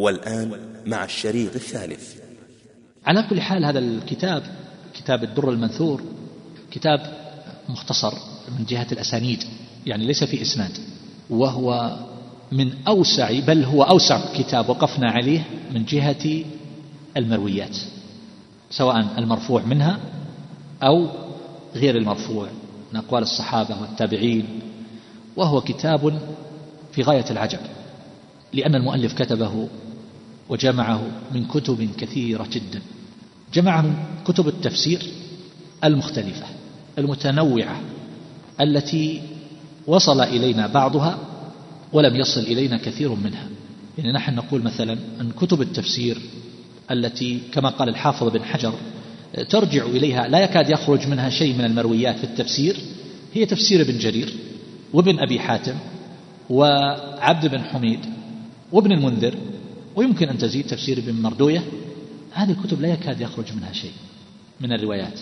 والآن مع الشريط الثالث. على كل حال هذا الكتاب كتاب الدر المنثور كتاب مختصر من جهة الأسانيد يعني ليس في إسناد وهو من أوسع بل هو أوسع كتاب وقفنا عليه من جهة المرويات سواء المرفوع منها أو غير المرفوع. من أقوال الصحابة والتابعين وهو كتاب في غاية العجب لأن المؤلف كتبه وجمعه من كتب كثيرة جدا. جمع من كتب التفسير المختلفة المتنوعة التي وصل إلينا بعضها ولم يصل إلينا كثير منها. يعني نحن نقول مثلا أن كتب التفسير التي كما قال الحافظ بن حجر ترجع إليها لا يكاد يخرج منها شيء من المرويات في التفسير هي تفسير ابن جرير وابن أبي حاتم وعبد بن حميد وابن المنذر ويمكن أن تزيد تفسير ابن مردوية هذه الكتب لا يكاد يخرج منها شيء من الروايات.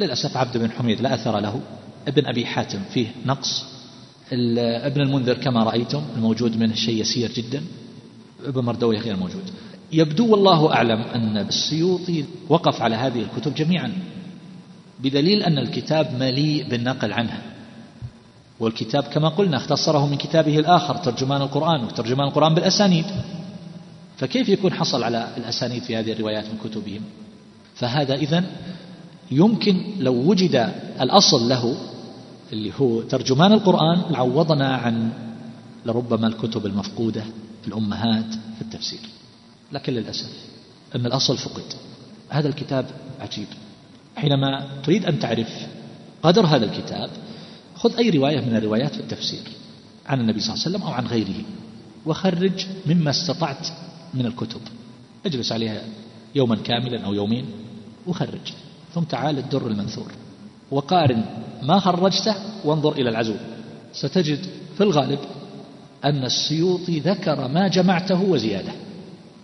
للأسف عبد بن حميد لا أثر له. ابن أبي حاتم فيه نقص. ابن المنذر كما رأيتم الموجود منه شيء يسير جدا. ابن مردوية غير موجود. يبدو والله أعلم أن السيوطي وقف على هذه الكتب جميعا بدليل أن الكتاب مليء بالنقل عنها والكتاب كما قلنا اختصره من كتابه الآخر ترجمان القرآن وترجمان القرآن بالأسانيد. فكيف يكون حصل على الأسانيد في هذه الروايات من كتبهم؟ فهذا إذن يمكن لو وجد الأصل له اللي هو ترجمان القرآن لعوضنا عن لربما الكتب المفقودة في الأمهات في التفسير. لكن للأسف أن الأصل فقد. هذا الكتاب عجيب. حينما تريد أن تعرف قدر هذا الكتاب خذ أي رواية من الروايات في التفسير عن النبي صلى الله عليه وسلم أو عن غيره وخرج مما استطعت من الكتب. اجلس عليها يوما كاملا أو يومين وخرج. ثم تعال الدر المنثور. وقارن ما خرجته وانظر إلى العزو. ستجد في الغالب أن السيوطي ذكر ما جمعته وزيادة.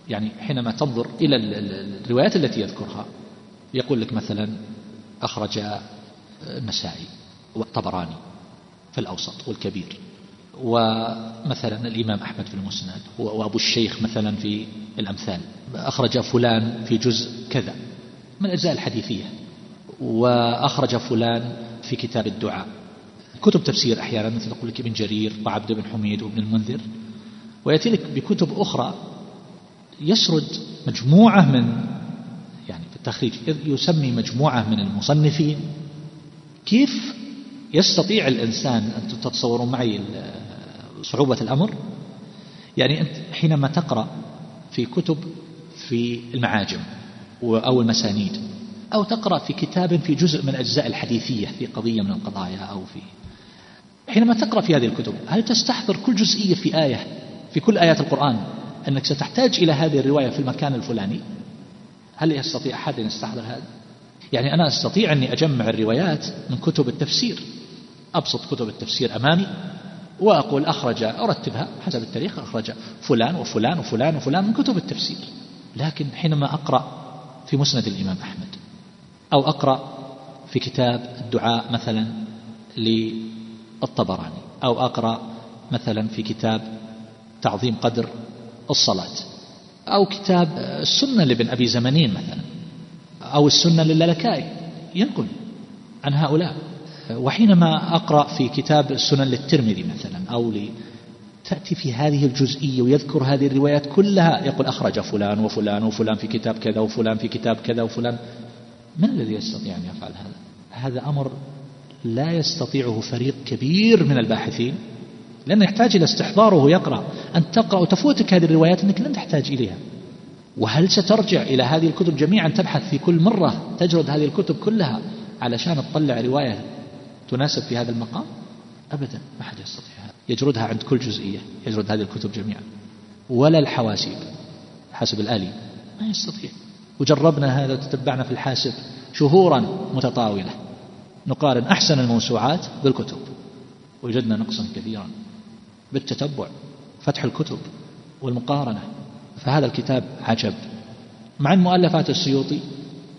يعني حينما تنظر إلى الروايات التي يذكرها يقول لك مثلا أخرج النسائي والطبراني في الأوسط والكبير. ومثلا الإمام أحمد في المسند وأبو الشيخ مثلا في الأمثال أخرج فلان في جزء كذا من الأجزاء الحديثية وأخرج فلان في كتاب الدعاء. كتب تفسير أحيانا مثل يقول لك ابن جرير وعبد بن حميد وابن المنذر ويأتي لك بكتب أخرى يسرد مجموعة من يعني في التخريج يسمي مجموعة من المصنفين كيف يستطيع الإنسان أن تتصوروا معي صعوبة الأمر؟ يعني أنت حينما تقرأ في كتب في المعاجم أو المسانيد أو تقرأ في كتاب في جزء من أجزاء الحديثية في قضية من القضايا أو في حينما تقرأ في هذه الكتب هل تستحضر كل جزئية في آية في كل آيات القرآن أنك ستحتاج إلى هذه الرواية في المكان الفلاني؟ هل يستطيع أحد أن يستحضر هذا؟ يعني أنا أستطيع أني أجمع الروايات من كتب التفسير. أبسط كتب التفسير أمامي وأقول أخرج أرتبها حسب التاريخ أخرج فلان وفلان وفلان وفلان من كتب التفسير. لكن حينما أقرأ في مسند الإمام أحمد أو أقرأ في كتاب الدعاء مثلا للطبراني أو أقرأ مثلا في كتاب تعظيم قدر الصلاة أو كتاب السنة لابن أبي زمنين مثلا أو السنة للالكائي ينقل عن هؤلاء. وحينما أقرأ في كتاب السنن للترمذي مثلا أو تأتي في هذه الجزئية ويذكر هذه الروايات كلها يقول أخرج فلان وفلان وفلان في كتاب كذا وفلان في كتاب كذا وفلان. من الذي يستطيع أن يفعل هذا؟ هذا أمر لا يستطيعه فريق كبير من الباحثين لأنه يحتاج إلى استحضاره ويقرأ. أن تقرأ وتفوتك هذه الروايات أنك لن تحتاج إليها. وهل سترجع إلى هذه الكتب جميعا؟ تبحث في كل مرة تجرد هذه الكتب كلها علشان تطلع رواية تناسب في هذا المقام؟ أبدا ما حد يستطيع. هذا يجردها عند كل جزئية يجرد هذه الكتب جميعا. ولا الحواسيب حاسب الآلي ما يستطيع. وجربنا هذا وتتبعنا في الحاسب شهورا متطاولة. نقارن أحسن الموسوعات بالكتب. وجدنا نقصا كثيرا بالتتبع فتح الكتب والمقارنة. فهذا الكتاب عجب. مع أن مؤلفات السيوطي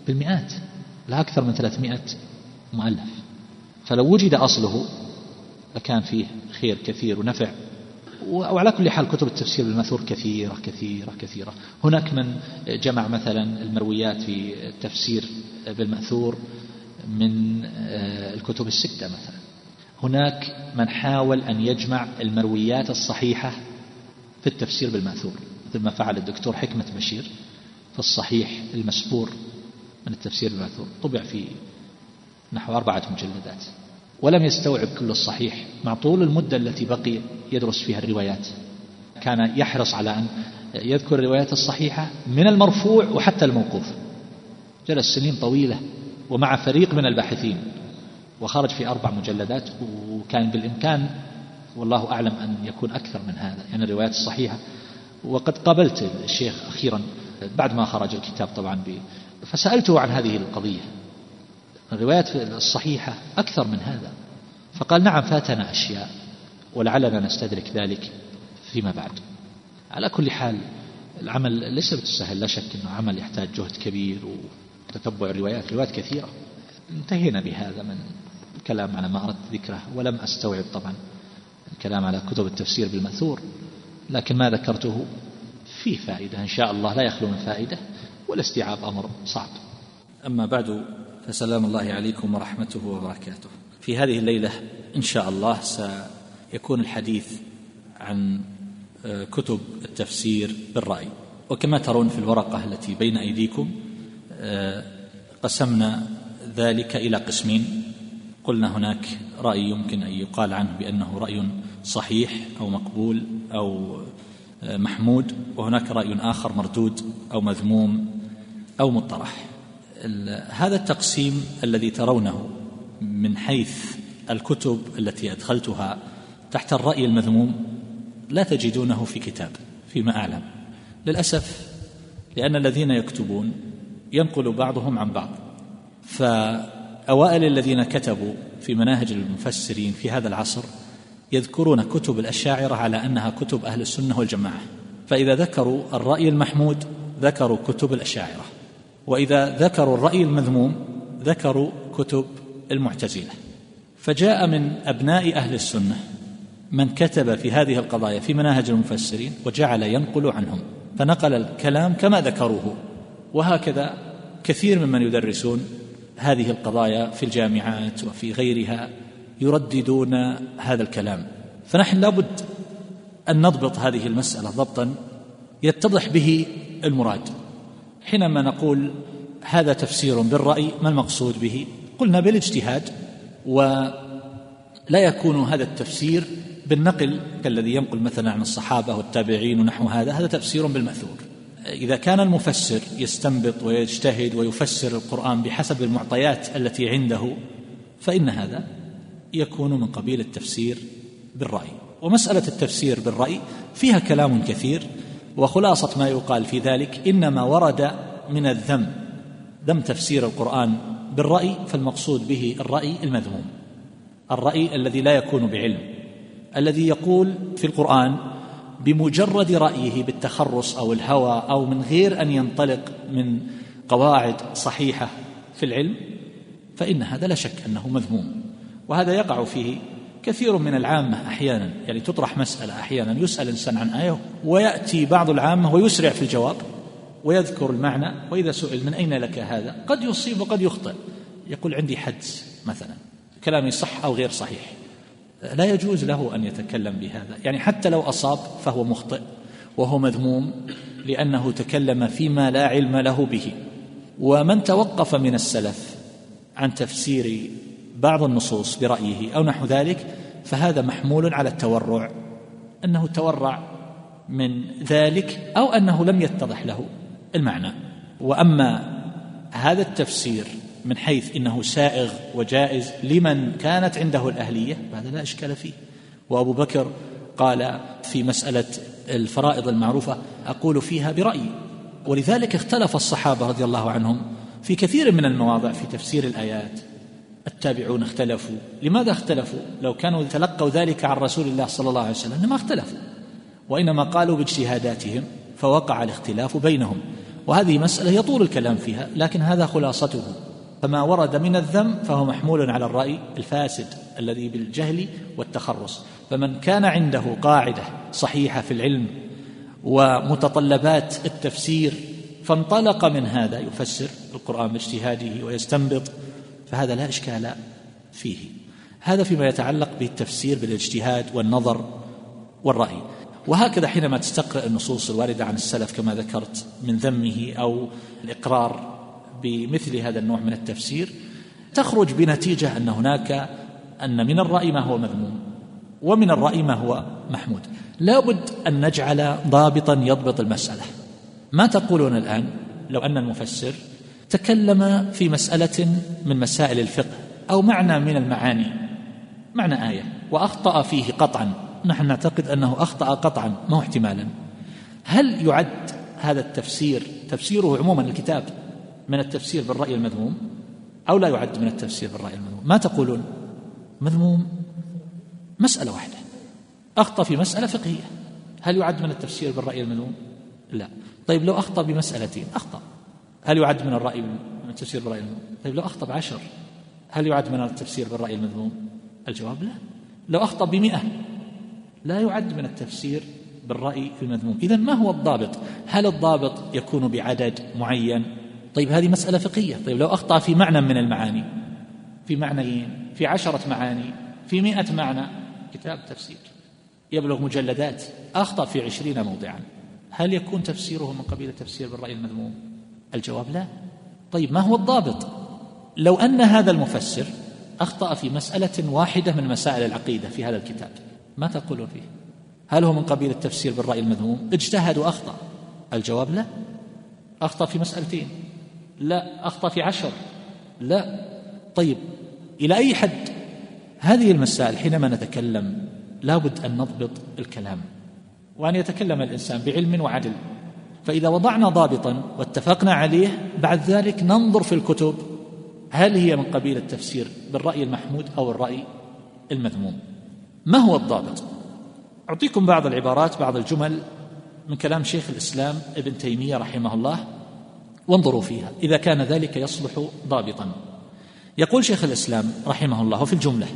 بالمئات لا أكثر من ثلاثمائة مؤلف. فلو وجد أصله لكان فيه خير كثير ونفع. وعلى كل حال كتب التفسير بالمأثور كثيرة كثيرة كثيرة. هناك من جمع مثلا المرويات في التفسير بالمأثور من الكتب الستة مثلا. هناك من حاول أن يجمع المرويات الصحيحة في التفسير بالمأثور مثل ما فعل الدكتور حكمة بشير في الصحيح المسبور من التفسير بالمأثور. طبع في نحو أربعة مجلدات ولم يستوعب كل الصحيح مع طول المدة التي بقي يدرس فيها الروايات. كان يحرص على أن يذكر الروايات الصحيحة من المرفوع وحتى الموقوف. جلس سنين طويلة ومع فريق من الباحثين وخرج في أربع مجلدات وكان بالإمكان والله أعلم أن يكون أكثر من هذا يعني الروايات الصحيحة. وقد قابلت الشيخ أخيرا بعد ما خرج الكتاب طبعا. فسألته عن هذه القضية. الروايات الصحيحة أكثر من هذا. فقال نعم فاتنا أشياء ولعلنا نستدرك ذلك فيما بعد. على كل حال العمل ليس بالسهل. لا شك أنه عمل يحتاج جهد كبير وتتبع الروايات روايات كثيرة. انتهينا بهذا من الكلام على ما أردت ذكره ولم أستوعب طبعا الكلام على كتب التفسير بالمأثور لكن ما ذكرته فيه فائدة. إن شاء الله لا يخلو من فائدة والاستيعاب أمر صعب. أما بعد فسلام الله عليكم ورحمته وبركاته. في هذه الليلة إن شاء الله سيكون الحديث عن آه، كتب التفسير بالرأي. وكما ترون في الورقة التي بين أيديكم آه، قسمنا ذلك إلى قسمين. قلنا هناك رأي يمكن أن يقال عنه بأنه رأي صحيح أو مقبول أو آه، محمود وهناك رأي آخر مردود أو مذموم أو مطرح. هذا التقسيم الذي ترونه من حيث الكتب التي أدخلتها تحت الرأي المذموم لا تجدونه في كتاب فيما أعلم. للأسف لأن الذين يكتبون ينقل بعضهم عن بعض. فأوائل الذين كتبوا في مناهج المفسرين في هذا العصر يذكرون كتب الأشاعرة على أنها كتب أهل السنة والجماعة. فإذا ذكروا الرأي المحمود ذكروا كتب الأشاعرة. وإذا ذكروا الرأي المذموم ذكروا كتب المعتزلة. فجاء من أبناء أهل السنة من كتب في هذه القضايا في مناهج المفسرين وجعل ينقل عنهم فنقل الكلام كما ذكروه. وهكذا كثير ممن يدرسون هذه القضايا في الجامعات وفي غيرها يرددون هذا الكلام. فنحن لابد أن نضبط هذه المسألة ضبطا يتضح به المراد. حينما نقول هذا تفسير بالرأي ما المقصود به؟ قلنا بالاجتهاد ولا يكون هذا التفسير بالنقل كالذي ينقل مثلا عن الصحابة والتابعين ونحو هذا هذا تفسير بالمأثور. إذا كان المفسر يستنبط ويجتهد ويفسر القرآن بحسب المعطيات التي عنده فإن هذا يكون من قبيل التفسير بالرأي. ومسألة التفسير بالرأي فيها كلام كثير وخلاصة ما يقال في ذلك إنما ورد من الذم ذم تفسير القرآن بالرأي فالمقصود به الرأي المذموم الرأي الذي لا يكون بعلم الذي يقول في القرآن بمجرد رأيه بالتخرص أو الهوى أو من غير أن ينطلق من قواعد صحيحة في العلم فإن هذا لا شك أنه مذموم وهذا يقع فيه كثير من العامة أحيانا يعني تطرح مسألة أحيانا يسأل إنسان عن آية ويأتي بعض العامة ويسرع في الجواب ويذكر المعنى وإذا سئل من أين لك هذا؟ قد يصيب وقد يخطئ. يقول عندي حدس مثلا كلامي صح أو غير صحيح. لا يجوز له أن يتكلم بهذا. يعني حتى لو أصاب فهو مخطئ وهو مذموم لأنه تكلم فيما لا علم له به. ومن توقف من السلف عن تفسير بعض النصوص برأيه أو نحو ذلك فهذا محمول على التورع أنه تورع من ذلك أو أنه لم يتضح له المعنى. وأما هذا التفسير من حيث إنه سائغ وجائز لمن كانت عنده الأهلية فهذا لا إشكال فيه. وأبو بكر قال في مسألة الفرائض المعروفة أقول فيها برأيي. ولذلك اختلف الصحابة رضي الله عنهم في كثير من المواضع في تفسير الآيات. التابعون اختلفوا. لماذا اختلفوا؟ لو كانوا تلقوا ذلك عن رسول الله صلى الله عليه وسلم لما اختلفوا. وإنما قالوا باجتهاداتهم فوقع الاختلاف بينهم. وهذه مسألة يطول الكلام فيها لكن هذا خلاصته. فما ورد من الذم فهو محمول على الرأي الفاسد الذي بالجهل والتخرص. فمن كان عنده قاعدة صحيحة في العلم ومتطلبات التفسير فانطلق من هذا يفسر القرآن باجتهاده ويستنبط فهذا لا إشكال فيه. هذا فيما يتعلق بالتفسير بالاجتهاد والنظر والرأي. وهكذا حينما تستقرأ النصوص الواردة عن السلف كما ذكرت من ذمه أو الإقرار بمثل هذا النوع من التفسير تخرج بنتيجة أن هناك أن من الرأي ما هو مذموم ومن الرأي ما هو محمود. لابد أن نجعل ضابطا يضبط المسألة. ما تقولون الآن لو أن المفسر تكلم في مسألة من مسائل الفقه أو معنى من المعاني. معنى آية. وأخطأ فيه قطعا. نحن نعتقد أنه أخطأ قطعا ما هو احتمالا. هل يعد هذا التفسير تفسيره عموما الكتاب من التفسير بالرأي المذموم؟ أو لا يعد من التفسير بالرأي المذموم؟ ما تقولون؟ مذموم. مسألة واحدة. أخطأ في مسألة فقهية. هل يعد من التفسير بالرأي المذموم؟ لا. طيب لو أخطأ بمسألتين أخطأ. هل يعد من الرأي من التفسير بالرأي المذموم؟ طيب لو أخطأ بعشر هل يعد من التفسير بالرأي المذموم؟ الجواب لا. لو أخطأ بمئة لا يعد من التفسير بالرأي المذموم. إذا ما هو الضابط؟ هل الضابط يكون بعدد معين؟ طيب هذه مسألة فقهية. طيب لو أخطأ في معنى من المعاني في معنيين في عشرة معاني في مئة معنى كتاب تفسير يبلغ مجلدات أخطأ في عشرين موضعا. هل يكون تفسيره من قبيل التفسير بالرأي المذموم؟ الجواب لا. طيب ما هو الضابط؟ لو أن هذا المفسر أخطأ في مسألة واحدة من مسائل العقيدة في هذا الكتاب ما تقولون فيه؟ هل هو من قبيل التفسير بالرأي المذموم؟ اجتهد وأخطأ الجواب لا. أخطأ في مسألتين. لا أخطأ في عشر. لا. طيب إلى أي حد؟ هذه المسائل حينما نتكلم لابد أن نضبط الكلام. وأن يتكلم الإنسان بعلم وعدل. فإذا وضعنا ضابطا واتفقنا عليه بعد ذلك ننظر في الكتب هل هي من قبيل التفسير بالرأي المحمود أو الرأي المذموم؟ ما هو الضابط؟ أعطيكم بعض العبارات بعض الجمل من كلام شيخ الإسلام ابن تيمية رحمه الله وانظروا فيها إذا كان ذلك يصلح ضابطا. يقول شيخ الإسلام رحمه الله في الجملة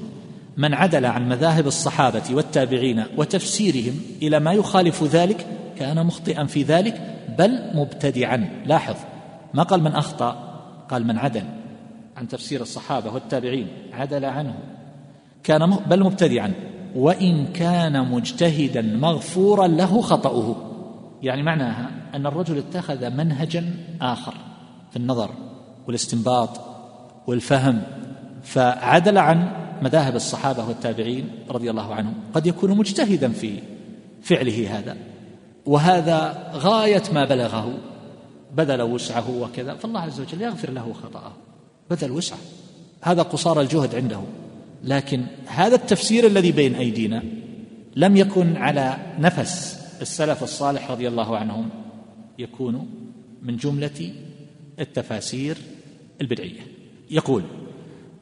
من عدل عن مذاهب الصحابة والتابعين وتفسيرهم إلى ما يخالف ذلك كان مخطئا في ذلك بل مبتدعا. لاحظ ما قال من أخطأ؟ قال من عدل. عن تفسير الصحابة والتابعين عدل عنه. كان بل مبتدعا. وإن كان مجتهدا مغفورا له خطأه. يعني معناها أن الرجل اتخذ منهجا آخر في النظر والاستنباط والفهم. فعدل عن مذاهب الصحابة والتابعين رضي الله عنهم. قد يكون مجتهدا في فعله هذا. وهذا غاية ما بلغه. بذل وسعه وكذا. فالله عز وجل يغفر له خطأه. بذل وسعه. هذا قصار الجهد عنده. لكن هذا التفسير الذي بين أيدينا لم يكن على نفس السلف الصالح رضي الله عنهم. يكون من جملة التفاسير البدعية. يقول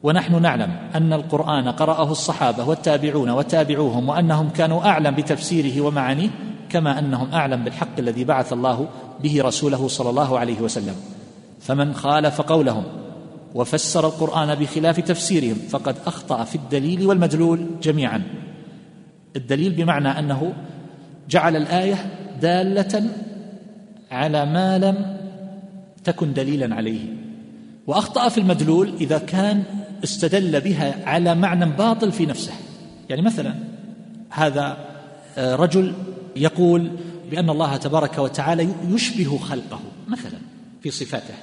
ونحن نعلم أن القرآن قرأه الصحابة والتابعون وتابعوهم وأنهم كانوا أعلم بتفسيره ومعانيه كما أنهم أعلم بالحق الذي بعث الله به رسوله صلى الله عليه وسلم. فمن خالف قولهم وفسر القرآن بخلاف تفسيرهم فقد أخطأ في الدليل والمدلول جميعا. الدليل بمعنى أنه جعل الآية دالة على ما لم تكن دليلا عليه. وأخطأ في المدلول إذا كان استدل بها على معنى باطل في نفسه. يعني مثلا هذا آه، رجل يقول بأن الله تبارك وتعالى يشبه خلقه مثلا في صفاته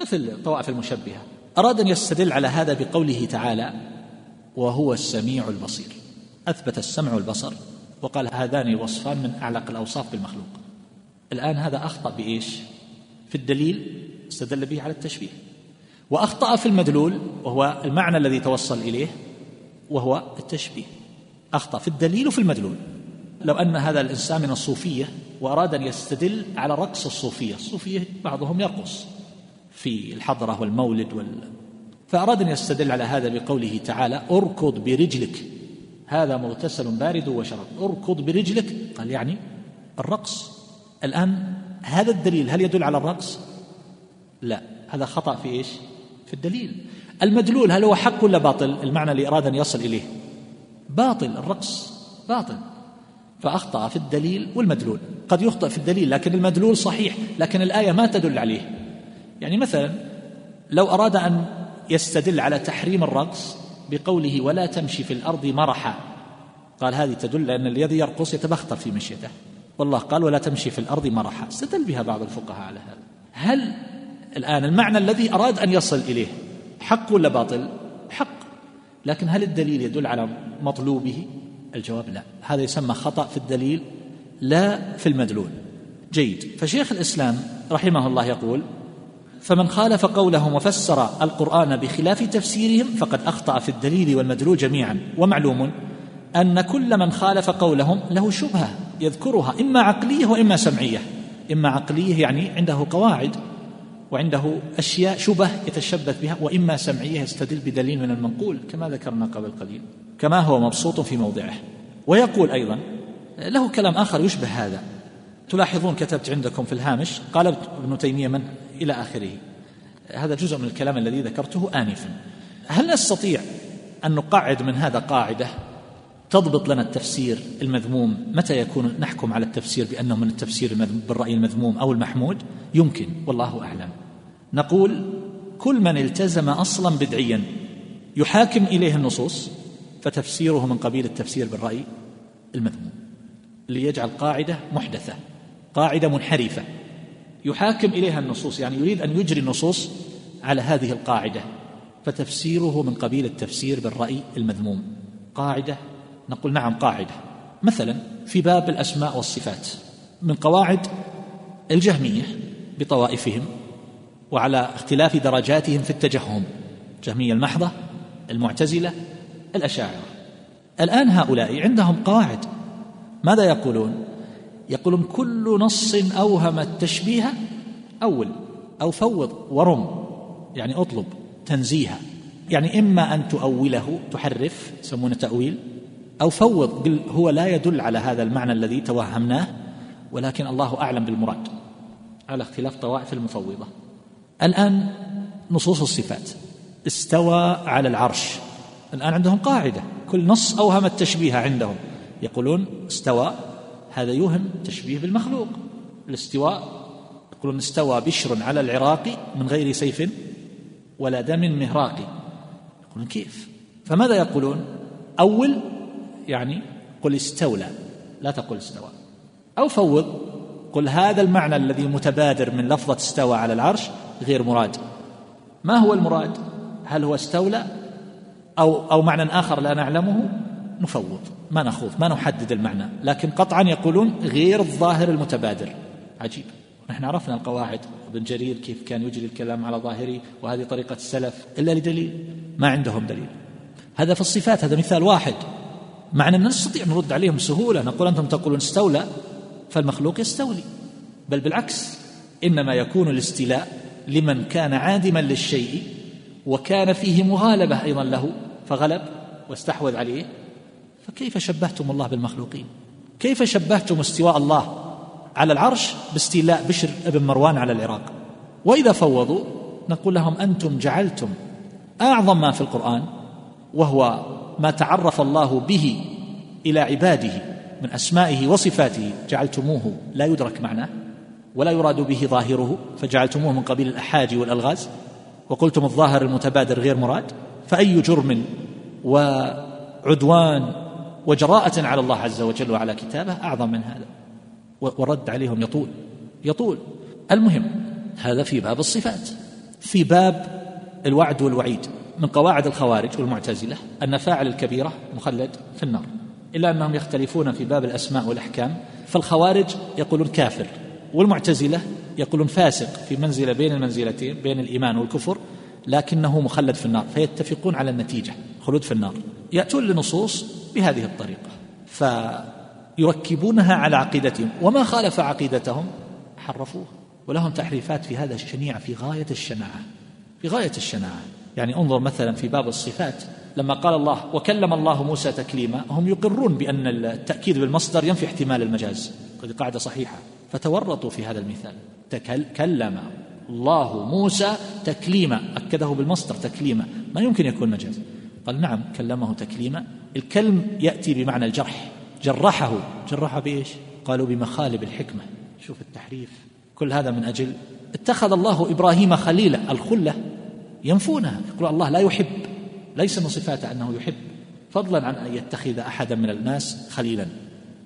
مثل طوائف المشبهة. أراد أن يستدل على هذا بقوله تعالى وهو السميع البصير. أثبت السمع والبصر وقال هذان الوصفان من أعلق الأوصاف بالمخلوق. الآن هذا أخطأ بإيش؟ في الدليل استدل به على التشبيه. وأخطأ في المدلول وهو المعنى الذي توصل إليه وهو التشبيه. أخطأ في الدليل وفي المدلول. لو أن هذا الإنسان من الصوفية وأراد أن يستدل على رقص الصوفية الصوفية بعضهم يرقص في الحضرة والمولد وال... فأراد أن يستدل على هذا بقوله تعالى أركض برجلك. هذا مغتسل بارد وشراب. أركض برجلك. قال يعني الرقص. الآن هذا الدليل هل يدل على الرقص؟ لا. هذا خطأ في إيش؟ في الدليل. المدلول هل هو حق ولا باطل؟ المعنى اللي أراد أن يصل إليه. باطل. الرقص باطل. فأخطأ في الدليل والمدلول. قد يخطئ في الدليل لكن المدلول صحيح لكن الآية ما تدل عليه. يعني مثلا لو أراد أن يستدل على تحريم الرقص بقوله ولا تمشي في الأرض مرحا. قال هذه تدل أن الذي يرقص يتبختر في مشيته. والله قال ولا تمشي في الأرض مرحا. استدل بها بعض الفقهاء على هذا. هل الآن المعنى الذي أراد أن يصل إليه حق ولا باطل؟ حق. لكن هل الدليل يدل على مطلوبه؟ الجواب لا. هذا يسمى خطأ في الدليل لا في المدلول. جيد. فشيخ الإسلام رحمه الله يقول فمن خالف قولهم وفسر القرآن بخلاف تفسيرهم فقد أخطأ في الدليل والمدلول جميعا. ومعلوم أن كل من خالف قولهم له شبهة يذكرها إما عقلية وإما سمعية. إما عقلية يعني عنده قواعد وعنده أشياء شبه يتشبث بها وإما سمعية يستدل بدليل من المنقول كما ذكرنا قبل قليل. كما هو مبسوط في موضعه. ويقول أيضا له كلام آخر يشبه هذا. تلاحظون كتبت عندكم في الهامش قال ابن تيمية من إلى آخره. هذا جزء من الكلام الذي ذكرته آنفا. هل نستطيع أن نقعد من هذا قاعدة؟ تضبط لنا التفسير المذموم؟ متى يكون نحكم على التفسير بأنه من التفسير بالرأي المذموم أو المحمود؟ يمكن والله أعلم. نقول كل من التزم أصلا بدعيا يحاكم إليه النصوص فتفسيره من قبيل التفسير بالرأي المذموم ليجعل قاعدة محدثة قاعدة منحرفة يحاكم إليها النصوص يعني يريد أن يجري النصوص على هذه القاعدة. فتفسيره من قبيل التفسير بالرأي المذموم. قاعدة نقول نعم قاعدة. مثلا في باب الأسماء والصفات من قواعد الجهمية بطوائفهم وعلى اختلاف درجاتهم في التجهم جهمية المحضة المعتزلة الأشاعرة. الآن هؤلاء عندهم قواعد. ماذا يقولون؟ يقولون كل نص أوهم التشبيه أول أو فوض ورم يعني أطلب تنزيها يعني إما أن تؤوله تحرف يسمونه تأويل أو فوض هو لا يدل على هذا المعنى الذي توهمناه ولكن الله أعلم بالمراد. على اختلاف طوائف المفوضة. الآن نصوص الصفات. استوى على العرش. الآن عندهم قاعدة. كل نص أوهم التشبيه عندهم. يقولون استوى هذا يوهم تشبيه بالمخلوق. الاستواء يقولون استوى بشر على العراق من غير سيف ولا دم مهراق. يقولون كيف؟ فماذا يقولون؟ أول يعني قل استولى. لا تقل استوى. أو فوض قل هذا المعنى الذي متبادر من لفظة استوى على العرش غير مراد. ما هو المراد؟ هل هو استولى؟ أو أو معنى آخر لا نعلمه نفوض ما نخوض ما نحدد المعنى. لكن قطعا يقولون غير الظاهر المتبادر. عجيب. نحن عرفنا القواعد. ابن جرير كيف كان يجري الكلام على ظاهره وهذه طريقة السلف إلا لدليل. ما عندهم دليل. هذا في الصفات هذا مثال واحد. مع أننا نستطيع نرد عليهم بسهولة نقول أنتم تقولون استولى فالمخلوق يستولي. بل بالعكس إنما يكون الاستيلاء لمن كان عادما للشيء وكان فيه مغالبة أيضا له. فغلب واستحوذ عليه. فكيف شبهتم الله بالمخلوقين؟ كيف شبهتم استواء الله على العرش باستيلاء بشر بن مروان على العراق؟ وإذا فوضوا نقول لهم أنتم جعلتم أعظم ما في القرآن وهو ما تعرف الله به إلى عباده من أسمائه وصفاته جعلتموه لا يدرك معناه ولا يراد به ظاهره فجعلتموه من قبيل الاحاج والألغاز وقلتم الظاهر المتبادر غير مراد. فأي جرم وعدوان وجراءة على الله عز وجل وعلى كتابه أعظم من هذا. ورد عليهم يطول. يطول. المهم هذا في باب الصفات. في باب الوعد والوعيد. من قواعد الخوارج والمعتزلة أن فاعل الكبيرة مخلد في النار. إلا أنهم يختلفون في باب الأسماء والأحكام فالخوارج يقولون كافر والمعتزلة يقولون فاسق في منزلة بين المنزلتين بين الإيمان والكفر. لكنه مخلد في النار فيتفقون على النتيجة خلود في النار. يأتون لنصوص بهذه الطريقة فيركبونها على عقيدتهم وما خالف عقيدتهم حرفوه ولهم تحريفات في هذا الشنيع في غاية الشناعة في غاية الشناعة. يعني انظر مثلا في باب الصفات لما قال الله وكلم الله موسى تكليما هم يقرون بأن التأكيد بالمصدر ينفي احتمال المجاز هذه قاعدة صحيحة فتورطوا في هذا المثال تكلم الله موسى تكليما أكده بالمصدر تكليما. ما يمكن يكون مجاز. قال نعم كلمه تكليما. الكلم يأتي بمعنى الجرح. جرحه. جرحه بإيش؟ قالوا بمخالب الحكمة. شوف التحريف. كل هذا من أجل اتخذ الله إبراهيم خليلا. الخلة ينفونها. يقول الله لا يحب. ليس من صفاته أنه يحب. فضلا عن أن يتخذ أحدا من الناس خليلا.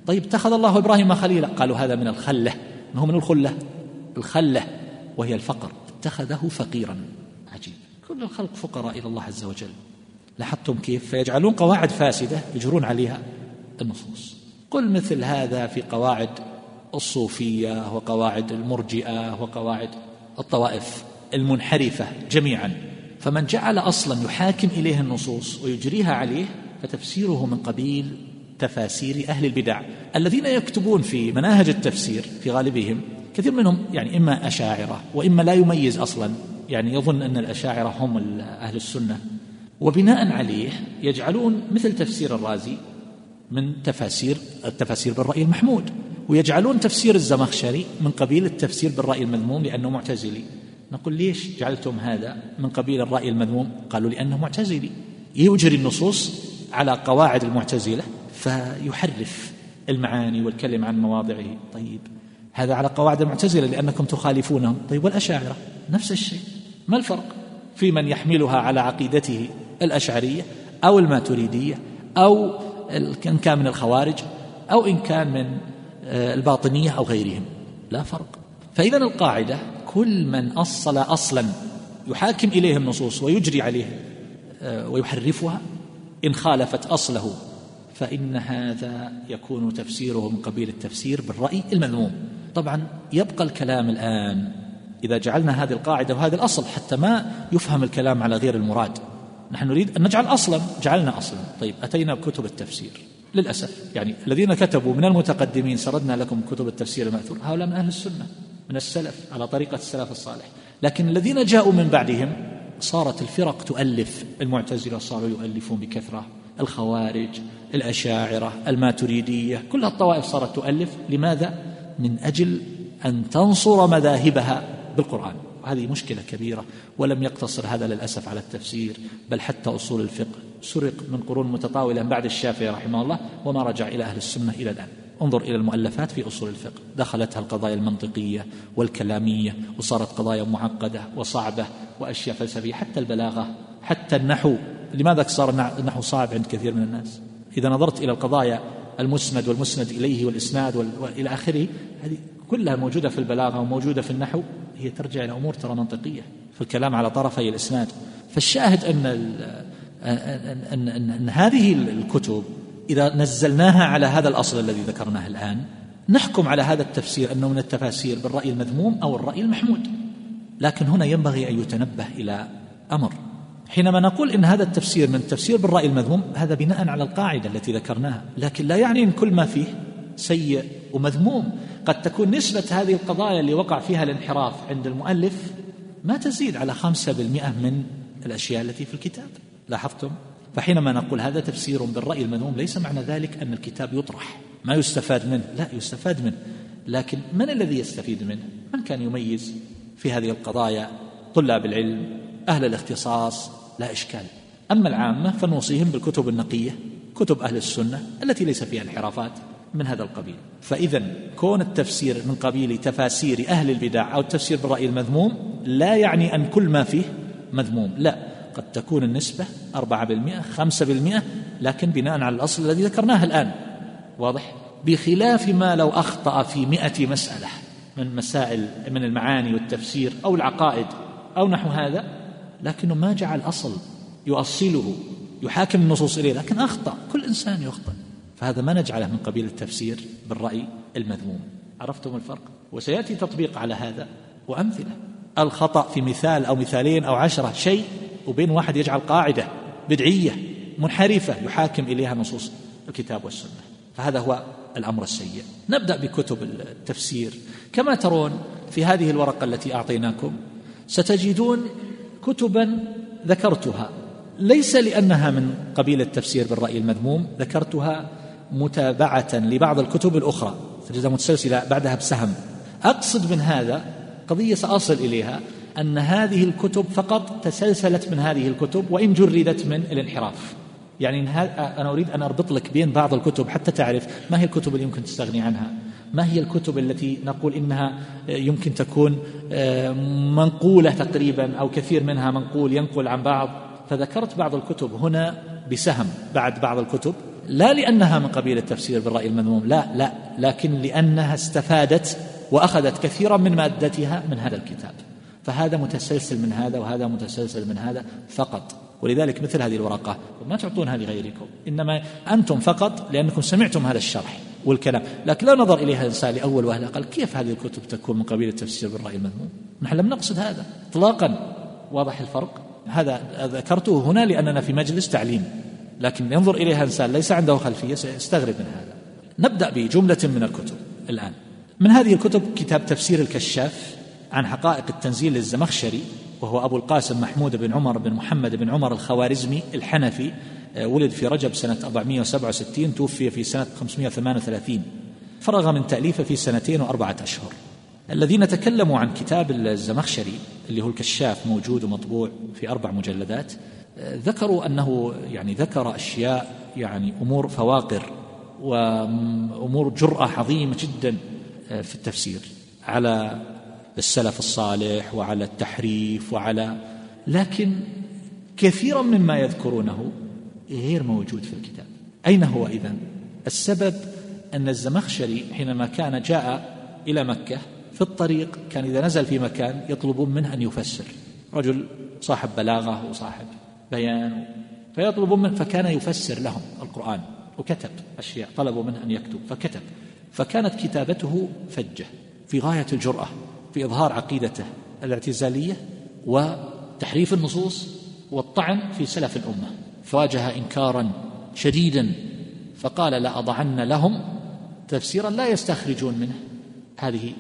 طيب اتخذ الله إبراهيم خليلا. قالوا هذا من الخلة. ما هو من الخلة؟ الخلة. وهي الفقر. اتخذه فقيرا. عجيب. كل الخلق فقراء إلى الله عز وجل. لاحظتم كيف؟ فيجعلون قواعد فاسدة يجرون عليها النصوص قل مثل هذا في قواعد الصوفية وقواعد المرجئة وقواعد الطوائف المنحرفة جميعا. فمن جعل أصلا يحاكم إليه النصوص ويجريها عليه فتفسيره من قبيل تفاسير أهل البدع. الذين يكتبون في مناهج التفسير في غالبهم كثير منهم يعني إما أشاعرة وإما لا يميز أصلا. يعني يظن أن الأشاعرة هم أهل السنة. وبناء عليه يجعلون مثل تفسير الرازي من تفاسير التفاسير بالرأي المحمود. ويجعلون تفسير الزمخشري من قبيل التفسير بالرأي المذموم لأنه معتزلي. نقول ليش جعلتم هذا من قبيل الرأي المذموم؟ قالوا لأنه معتزلي. يجري النصوص على قواعد المعتزلة فيحرف المعاني والكلم عن مواضعه. طيب هذا على قواعد المعتزلة لأنكم تخالفونهم. طيب والأشاعرة؟ نفس الشيء. ما الفرق في من يحملها على عقيدته الأشعرية أو الماتريدية أو إن كان من الخوارج أو إن كان من آه، الباطنية أو غيرهم؟ لا فرق. فإذا القاعدة كل من أصل أصلا يحاكم إليه النصوص ويجري عليه آه، ويحرفها إن خالفت أصله فإن هذا يكون تفسيره من قبيل التفسير بالرأي المذموم. طبعا يبقى الكلام الآن إذا جعلنا هذه القاعدة وهذا الأصل حتى ما يفهم الكلام على غير المراد. نحن نريد أن نجعل أصلا جعلنا أصلا. طيب أتينا بكتب التفسير. للأسف يعني الذين كتبوا من المتقدمين سردنا لكم كتب التفسير المأثور. هؤلاء من أهل السنة من السلف على طريقة السلف الصالح. لكن الذين جاءوا من بعدهم صارت الفرق تؤلف. المعتزلة صاروا يؤلفون بكثرة. الخوارج الأشاعرة الماتريدية كل الطوائف صارت تؤلف. لماذا؟ من أجل أن تنصر مذاهبها بالقرآن. وهذه مشكلة كبيرة ولم يقتصر هذا للأسف على التفسير بل حتى أصول الفقه. سرق من قرون متطاولة بعد الشافعي رحمه الله وما رجع إلى أهل السنة إلى الآن. انظر إلى المؤلفات في أصول الفقه. دخلتها القضايا المنطقية والكلامية وصارت قضايا معقدة وصعبة وأشياء فلسفية حتى البلاغة حتى النحو. لماذا صار النحو صعب عند كثير من الناس؟ إذا نظرت إلى القضايا المسند والمسند إليه والإسناد وإلى آخره. هذه كلها موجودة في البلاغة وموجودة في النحو. هي ترجع إلى أمور ترى منطقية في الكلام على طرفي الإسناد. فالشاهد أن أن, أن, أن, أن هذه الكتب إذا نزلناها على هذا الأصل الذي ذكرناه الآن نحكم على هذا التفسير أنه من التفاسير بالرأي المذموم أو الرأي المحمود. لكن هنا ينبغي أن يتنبه إلى أمر. حينما نقول إن هذا التفسير من التفسير بالرأي المذموم هذا بناء على القاعدة التي ذكرناها لكن لا يعني أن كل ما فيه سيء ومذموم. قد تكون نسبة هذه القضايا اللي وقع فيها الانحراف عند المؤلف ما تزيد على خمسة بالمئة من الأشياء التي في الكتاب. لاحظتم؟ فحينما نقول هذا تفسير بالرأي المذموم ليس معنى ذلك أن الكتاب يطرح. ما يستفاد منه؟ لا يستفاد منه. لكن من الذي يستفيد منه؟ من كان يميز في هذه القضايا طلاب العلم أهل الاختصاص لا إشكال. أما العامة فنوصيهم بالكتب النقية كتب أهل السنة التي ليس فيها انحرافات من هذا القبيل. فإذا كون التفسير من قبيل تفاسير أهل البدع أو التفسير بالرأي المذموم لا يعني أن كل ما فيه مذموم. لا قد تكون النسبة أربعة بالمئة خمسة بالمئة لكن بناء على الأصل الذي ذكرناه الآن. واضح؟ بخلاف ما لو أخطأ في مئة مسألة من مسائل من المعاني والتفسير أو العقائد أو نحو هذا لكنه ما جعل أصل يؤصله يحاكم النصوص إليه لكن أخطأ كل إنسان يخطئ فهذا ما نجعله من قبيل التفسير بالرأي المذموم. عرفتم الفرق؟ وسيأتي تطبيق على هذا وأمثلة. الخطأ في مثال أو مثالين أو عشرة شيء وبين واحد يجعل قاعدة بدعية منحرفة يحاكم إليها نصوص الكتاب والسنة. فهذا هو الأمر السيء. نبدأ بكتب التفسير. كما ترون في هذه الورقة التي أعطيناكم ستجدون كتبا ذكرتها. ليس لأنها من قبيل التفسير بالرأي المذموم ذكرتها متابعة لبعض الكتب الأخرى. تجدها متسلسلة بعدها بسهم. أقصد من هذا قضية سأصل إليها أن هذه الكتب فقط تسلسلت من هذه الكتب وإن جردت من الانحراف. يعني أنا أريد أن أربط لك بين بعض الكتب حتى تعرف ما هي الكتب اللي يمكن تستغني عنها. ما هي الكتب التي نقول إنها يمكن تكون آه، منقولة تقريبا أو كثير منها منقول ينقل عن بعض؟ فذكرت بعض الكتب هنا بسهم بعد بعض الكتب لا لأنها من قبيل التفسير بالرأي المذموم لا لا لكن لأنها استفادت وأخذت كثيرا من مادتها من هذا الكتاب. فهذا متسلسل من هذا وهذا متسلسل من هذا فقط. ولذلك مثل هذه الورقة ما تعطونها لغيركم إنما أنتم فقط لأنكم سمعتم هذا الشرح. والكلام. لكن لا نظر إليها الإنسان لأول وهلة قال كيف هذه الكتب تكون من قبيل التفسير بالرأي المذموم نحن لم نقصد هذا. إطلاقا. واضح الفرق. هذا ذكرته هنا لأننا في مجلس تعليم. لكن ينظر إليها إنسان ليس عنده خلفية سيستغرب من هذا. نبدأ بجملة من الكتب الآن. من هذه الكتب كتاب تفسير الكشاف عن حقائق التنزيل للزمخشري وهو أبو القاسم محمود بن عمر بن محمد بن عمر الخوارزمي الحنفي ولد في رجب سنة 467 توفي في سنة 538 فرغ من تأليفه في سنتين وأربعة أشهر. الذين تكلموا عن كتاب الزمخشري اللي هو الكشاف موجود ومطبوع في أربع مجلدات آه، ذكروا أنه يعني ذكر أشياء يعني أمور فواقر وأمور جرأة عظيمة جدا آه، في التفسير على السلف الصالح وعلى التحريف وعلى لكن كثيرا مما يذكرونه غير موجود في الكتاب. أين هو إذن السبب أن الزمخشري حينما كان جاء إلى مكة في الطريق كان إذا نزل في مكان يطلبون منه أن يفسر. رجل صاحب بلاغة وصاحب بيان فيطلبون منه فكان يفسر لهم القرآن وكتب أشياء طلبوا منه أن يكتب فكتب. فكانت كتابته فجة في غاية الجرأة في إظهار عقيدته الاعتزالية وتحريف النصوص والطعن في سلف الأمة. فواجه إنكارا شديدا فقال لأضعن لهم تفسيرا لا يستخرجون منه. هذه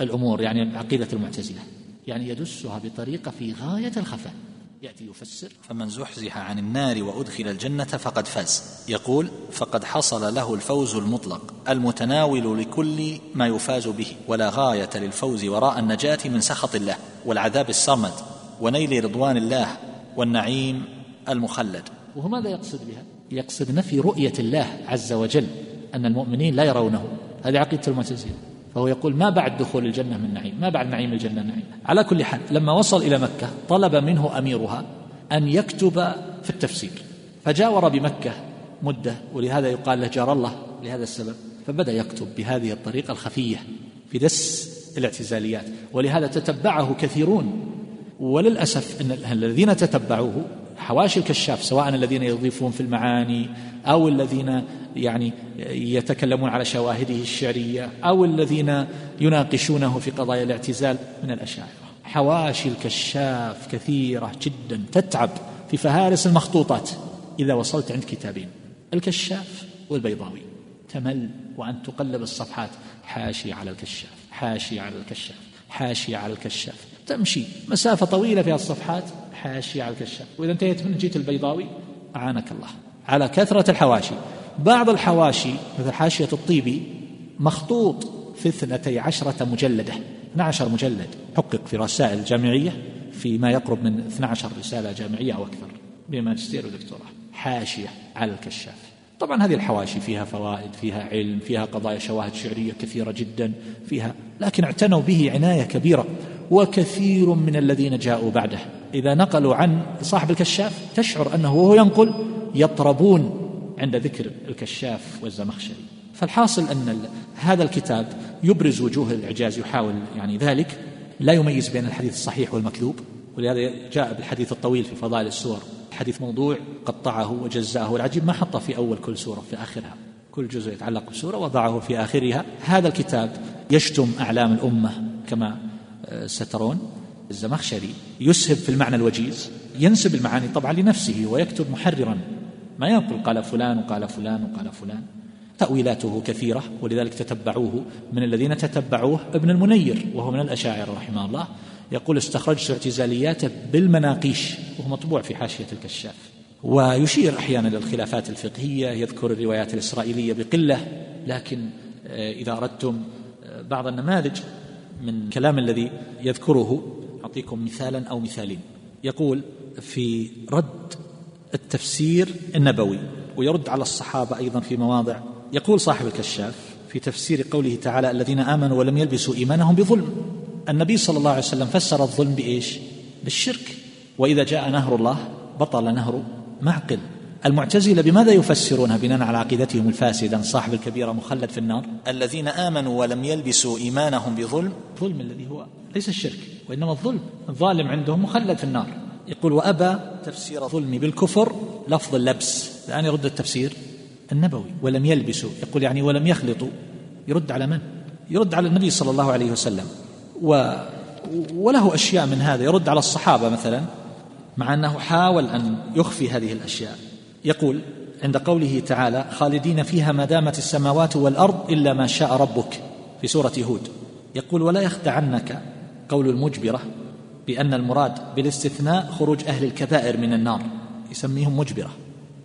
الأمور يعني عقيدة المعتزلة يعني يدسها بطريقة في غاية الخفاء. يأتي يفسر. فمن زحزح عن النار وأدخل الجنة فقد فاز. يقول فقد حصل له الفوز المطلق المتناول لكل ما يفاز به ولا غاية للفوز وراء النجاة من سخط الله والعذاب الصمد ونيل رضوان الله والنعيم المخلد. وهو ماذا يقصد بها؟ يقصد نفي رؤية الله عز وجل أن المؤمنين لا يرونه. هذه عقيدة المعتزلة. فهو يقول ما بعد دخول الجنة من نعيم؟ ما بعد نعيم الجنة نعيم؟ على كل حال لما وصل إلى مكة طلب منه أميرها أن يكتب في التفسير. فجاور بمكة مدة ولهذا يقال له جار الله لهذا السبب. فبدأ يكتب بهذه الطريقة الخفية في دس الاعتزاليات. ولهذا تتبعه كثيرون. وللأسف أن الذين تتبعوه حواشي الكشاف سواء الذين يضيفون في المعاني أو الذين يعني يتكلمون على شواهده الشعرية أو الذين يناقشونه في قضايا الاعتزال من الأشاعرة. حواشي الكشاف كثيرة جدا تتعب في فهارس المخطوطات إذا وصلت عند كتابين. الكشاف والبيضاوي. تمل وأن تقلب الصفحات. حاشي على الكشاف حاشي على الكشاف حاشي على الكشاف. تمشي مسافة طويلة في الصفحات. حاشية على الكشاف. وإذا انتهيت من جيت البيضاوي أعانك الله. على كثرة الحواشي. بعض الحواشي مثل حاشية الطيبي مخطوط في اثنتي عشرة مجلدة. 12 مجلد. حقق في رسائل جامعية في ما يقرب من 12 رسالة جامعية أو أكثر. بماجستير ودكتوراه. حاشية على الكشاف. طبعا هذه الحواشي فيها فوائد فيها علم فيها قضايا شواهد شعرية كثيرة جدا فيها لكن اعتنوا به عناية كبيرة. وكثير من الذين جاءوا بعده. إذا نقلوا عن صاحب الكشاف تشعر أنه وهو ينقل يطربون عند ذكر الكشاف والزمخشري. فالحاصل أن هذا الكتاب يبرز وجوه الإعجاز يحاول يعني ذلك. لا يميز بين الحديث الصحيح والمكذوب ولهذا جاء بالحديث الطويل في فضائل السور. حديث موضوع قطعه وجزأه والعجيب ما حطه في أول كل سورة في آخرها. كل جزء يتعلق بسورة وضعه في آخرها. هذا الكتاب يشتم أعلام الأمة كما سترون الزمخشري يسهب في المعنى الوجيز ينسب المعاني طبعا لنفسه ويكتب محررا. ما ينقل قال فلان وقال فلان وقال فلان. تأويلاته كثيرة ولذلك تتبعوه من الذين تتبعوه ابن المنير وهو من الأشاعرة رحمه الله. يقول استخرجت اعتزالياته بالمناقيش وهو مطبوع في حاشية الكشاف ويشير أحيانا للخلافات الفقهية يذكر الروايات الإسرائيلية بقلة لكن آه، إذا أردتم آه، بعض النماذج من كلام الذي يذكره أعطيكم مثالا أو مثالين. يقول في رد التفسير النبوي ويرد على الصحابة أيضا في مواضع. يقول صاحب الكشاف في تفسير قوله تعالى الذين آمنوا ولم يلبسوا إيمانهم بظلم. النبي صلى الله عليه وسلم فسر الظلم بإيش؟ بالشرك. وإذا جاء نهر الله بطل نهر معقل. المعتزلة بماذا يفسرونها؟ بناء على عقيدتهم الفاسدة. أن صاحب الكبيرة مخلد في النار. الذين آمنوا ولم يلبسوا إيمانهم بظلم. ظلم الذي هو ليس الشرك وإنما الظلم. الظالم عندهم مخلد في النار. يقول وأبى تفسير ظلم بالكفر لفظ اللبس. الآن يرد التفسير النبوي. ولم يلبسوا. يقول يعني ولم يخلطوا. يرد على من؟ يرد على النبي صلى الله عليه وسلم. و وله أشياء من هذا. يرد على الصحابة مثلا مع أنه حاول أن يخفي هذه الأشياء. يقول عند قوله تعالى خالدين فيها ما دامت السماوات والأرض إلا ما شاء ربك في سورة هود. يقول ولا يخدعنك قول المجبرة بأن المراد بالاستثناء خروج أهل الكبائر من النار يسميهم مجبرة.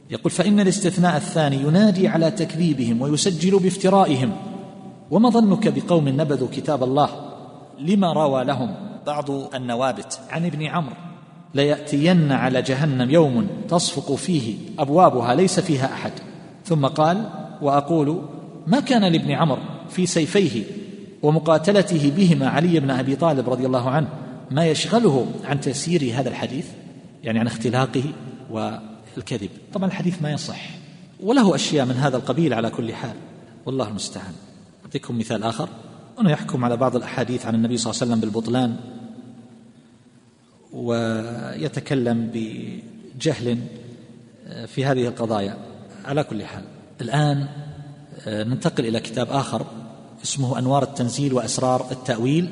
يقول فإن الاستثناء الثاني ينادي على تكذيبهم ويسجل بافترائهم وما ظنك بقوم نبذوا كتاب الله لما روى لهم بعض النوابت عن ابن عمرو ليأتين على جهنم يوم تصفق فيه أبوابها ليس فيها أحد. ثم قال وأقول ما كان لابن عمرو في سيفيه ومقاتلته بهما علي بن أبي طالب رضي الله عنه ما يشغله عن تسيير هذا الحديث؟ يعني عن اختلاقه والكذب. طبعا الحديث ما يصح وله أشياء من هذا القبيل على كل حال. والله المستعان. أعطيكم مثال آخر. أنه يحكم على بعض الأحاديث عن النبي صلى الله عليه وسلم بالبطلان. ويتكلم بجهل في هذه القضايا. على كل حال الآن ننتقل إلى كتاب آخر اسمه أنوار التنزيل وأسرار التأويل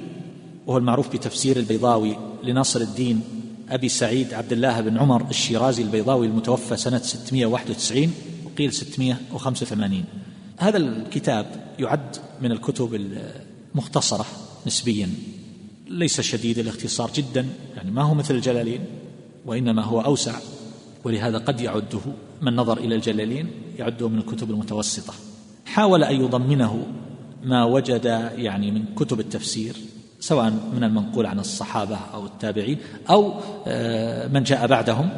وهو المعروف بتفسير البيضاوي لناصر الدين أبي سعيد عبد الله بن عمر الشيرازي البيضاوي المتوفى سنة 691 وقيل 685 هذا الكتاب يعد من الكتب المختصرة نسبيا. ليس شديد الاختصار جدا يعني ما هو مثل الجلالين وإنما هو أوسع ولهذا قد يعده من نظر إلى الجلالين يعده من الكتب المتوسطة. حاول أن يضمنه ما وجد يعني من كتب التفسير سواء من المنقول عن الصحابة أو التابعين أو آه، من جاء بعدهم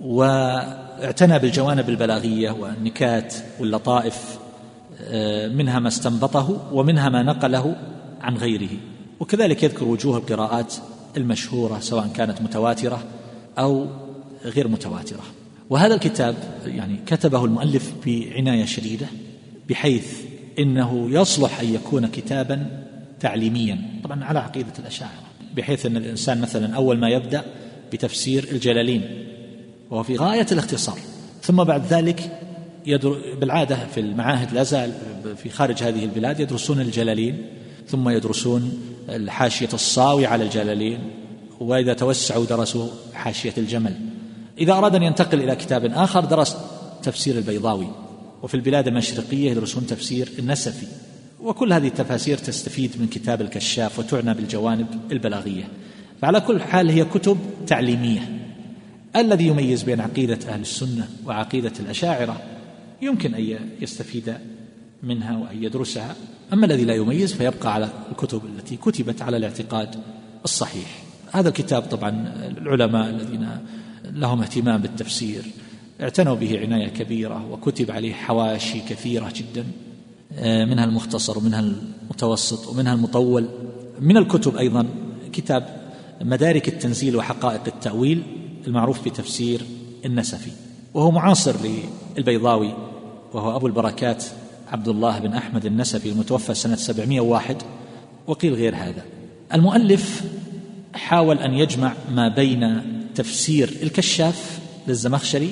واعتنى بالجوانب البلاغية والنكات واللطائف آه، منها ما استنبطه ومنها ما نقله عن غيره. وكذلك يذكر وجوه القراءات المشهورة سواء كانت متواترة أو غير متواترة. وهذا الكتاب يعني كتبه المؤلف بعناية شديدة بحيث إنه يصلح أن يكون كتابا تعليميا طبعا على عقيدة الأشاعرة بحيث إن الإنسان مثلا أول ما يبدأ بتفسير الجلالين وهو في غاية الاختصار. ثم بعد ذلك يدر بالعادة في المعاهد لا زال في خارج هذه البلاد يدرسون الجلالين ثم يدرسون الحاشية الصاوي على الجلالين وإذا توسعوا درسوا حاشية الجمل. إذا أراد أن ينتقل إلى كتاب آخر درس تفسير البيضاوي. وفي البلاد المشرقية يدرسون تفسير النسفي. وكل هذه التفاسير تستفيد من كتاب الكشاف وتعنى بالجوانب البلاغية. فعلى كل حال هي كتب تعليمية. الذي يميز بين عقيدة أهل السنة وعقيدة الأشاعرة يمكن أن يستفيد منها وأن يدرسها. أما الذي لا يميز فيبقى على الكتب التي كتبت على الاعتقاد الصحيح. هذا الكتاب طبعا العلماء الذين لهم اهتمام بالتفسير اعتنوا به عناية كبيرة وكتب عليه حواشي كثيرة جدا منها المختصر ومنها المتوسط ومنها المطول. من الكتب أيضا كتاب مدارك التنزيل وحقائق التأويل المعروف بتفسير النسفي وهو معاصر للبيضاوي وهو أبو البركات عبد الله بن أحمد النسفي المتوفى سنة 701 وقيل غير هذا. المؤلف حاول أن يجمع ما بين تفسير الكشاف للزمخشري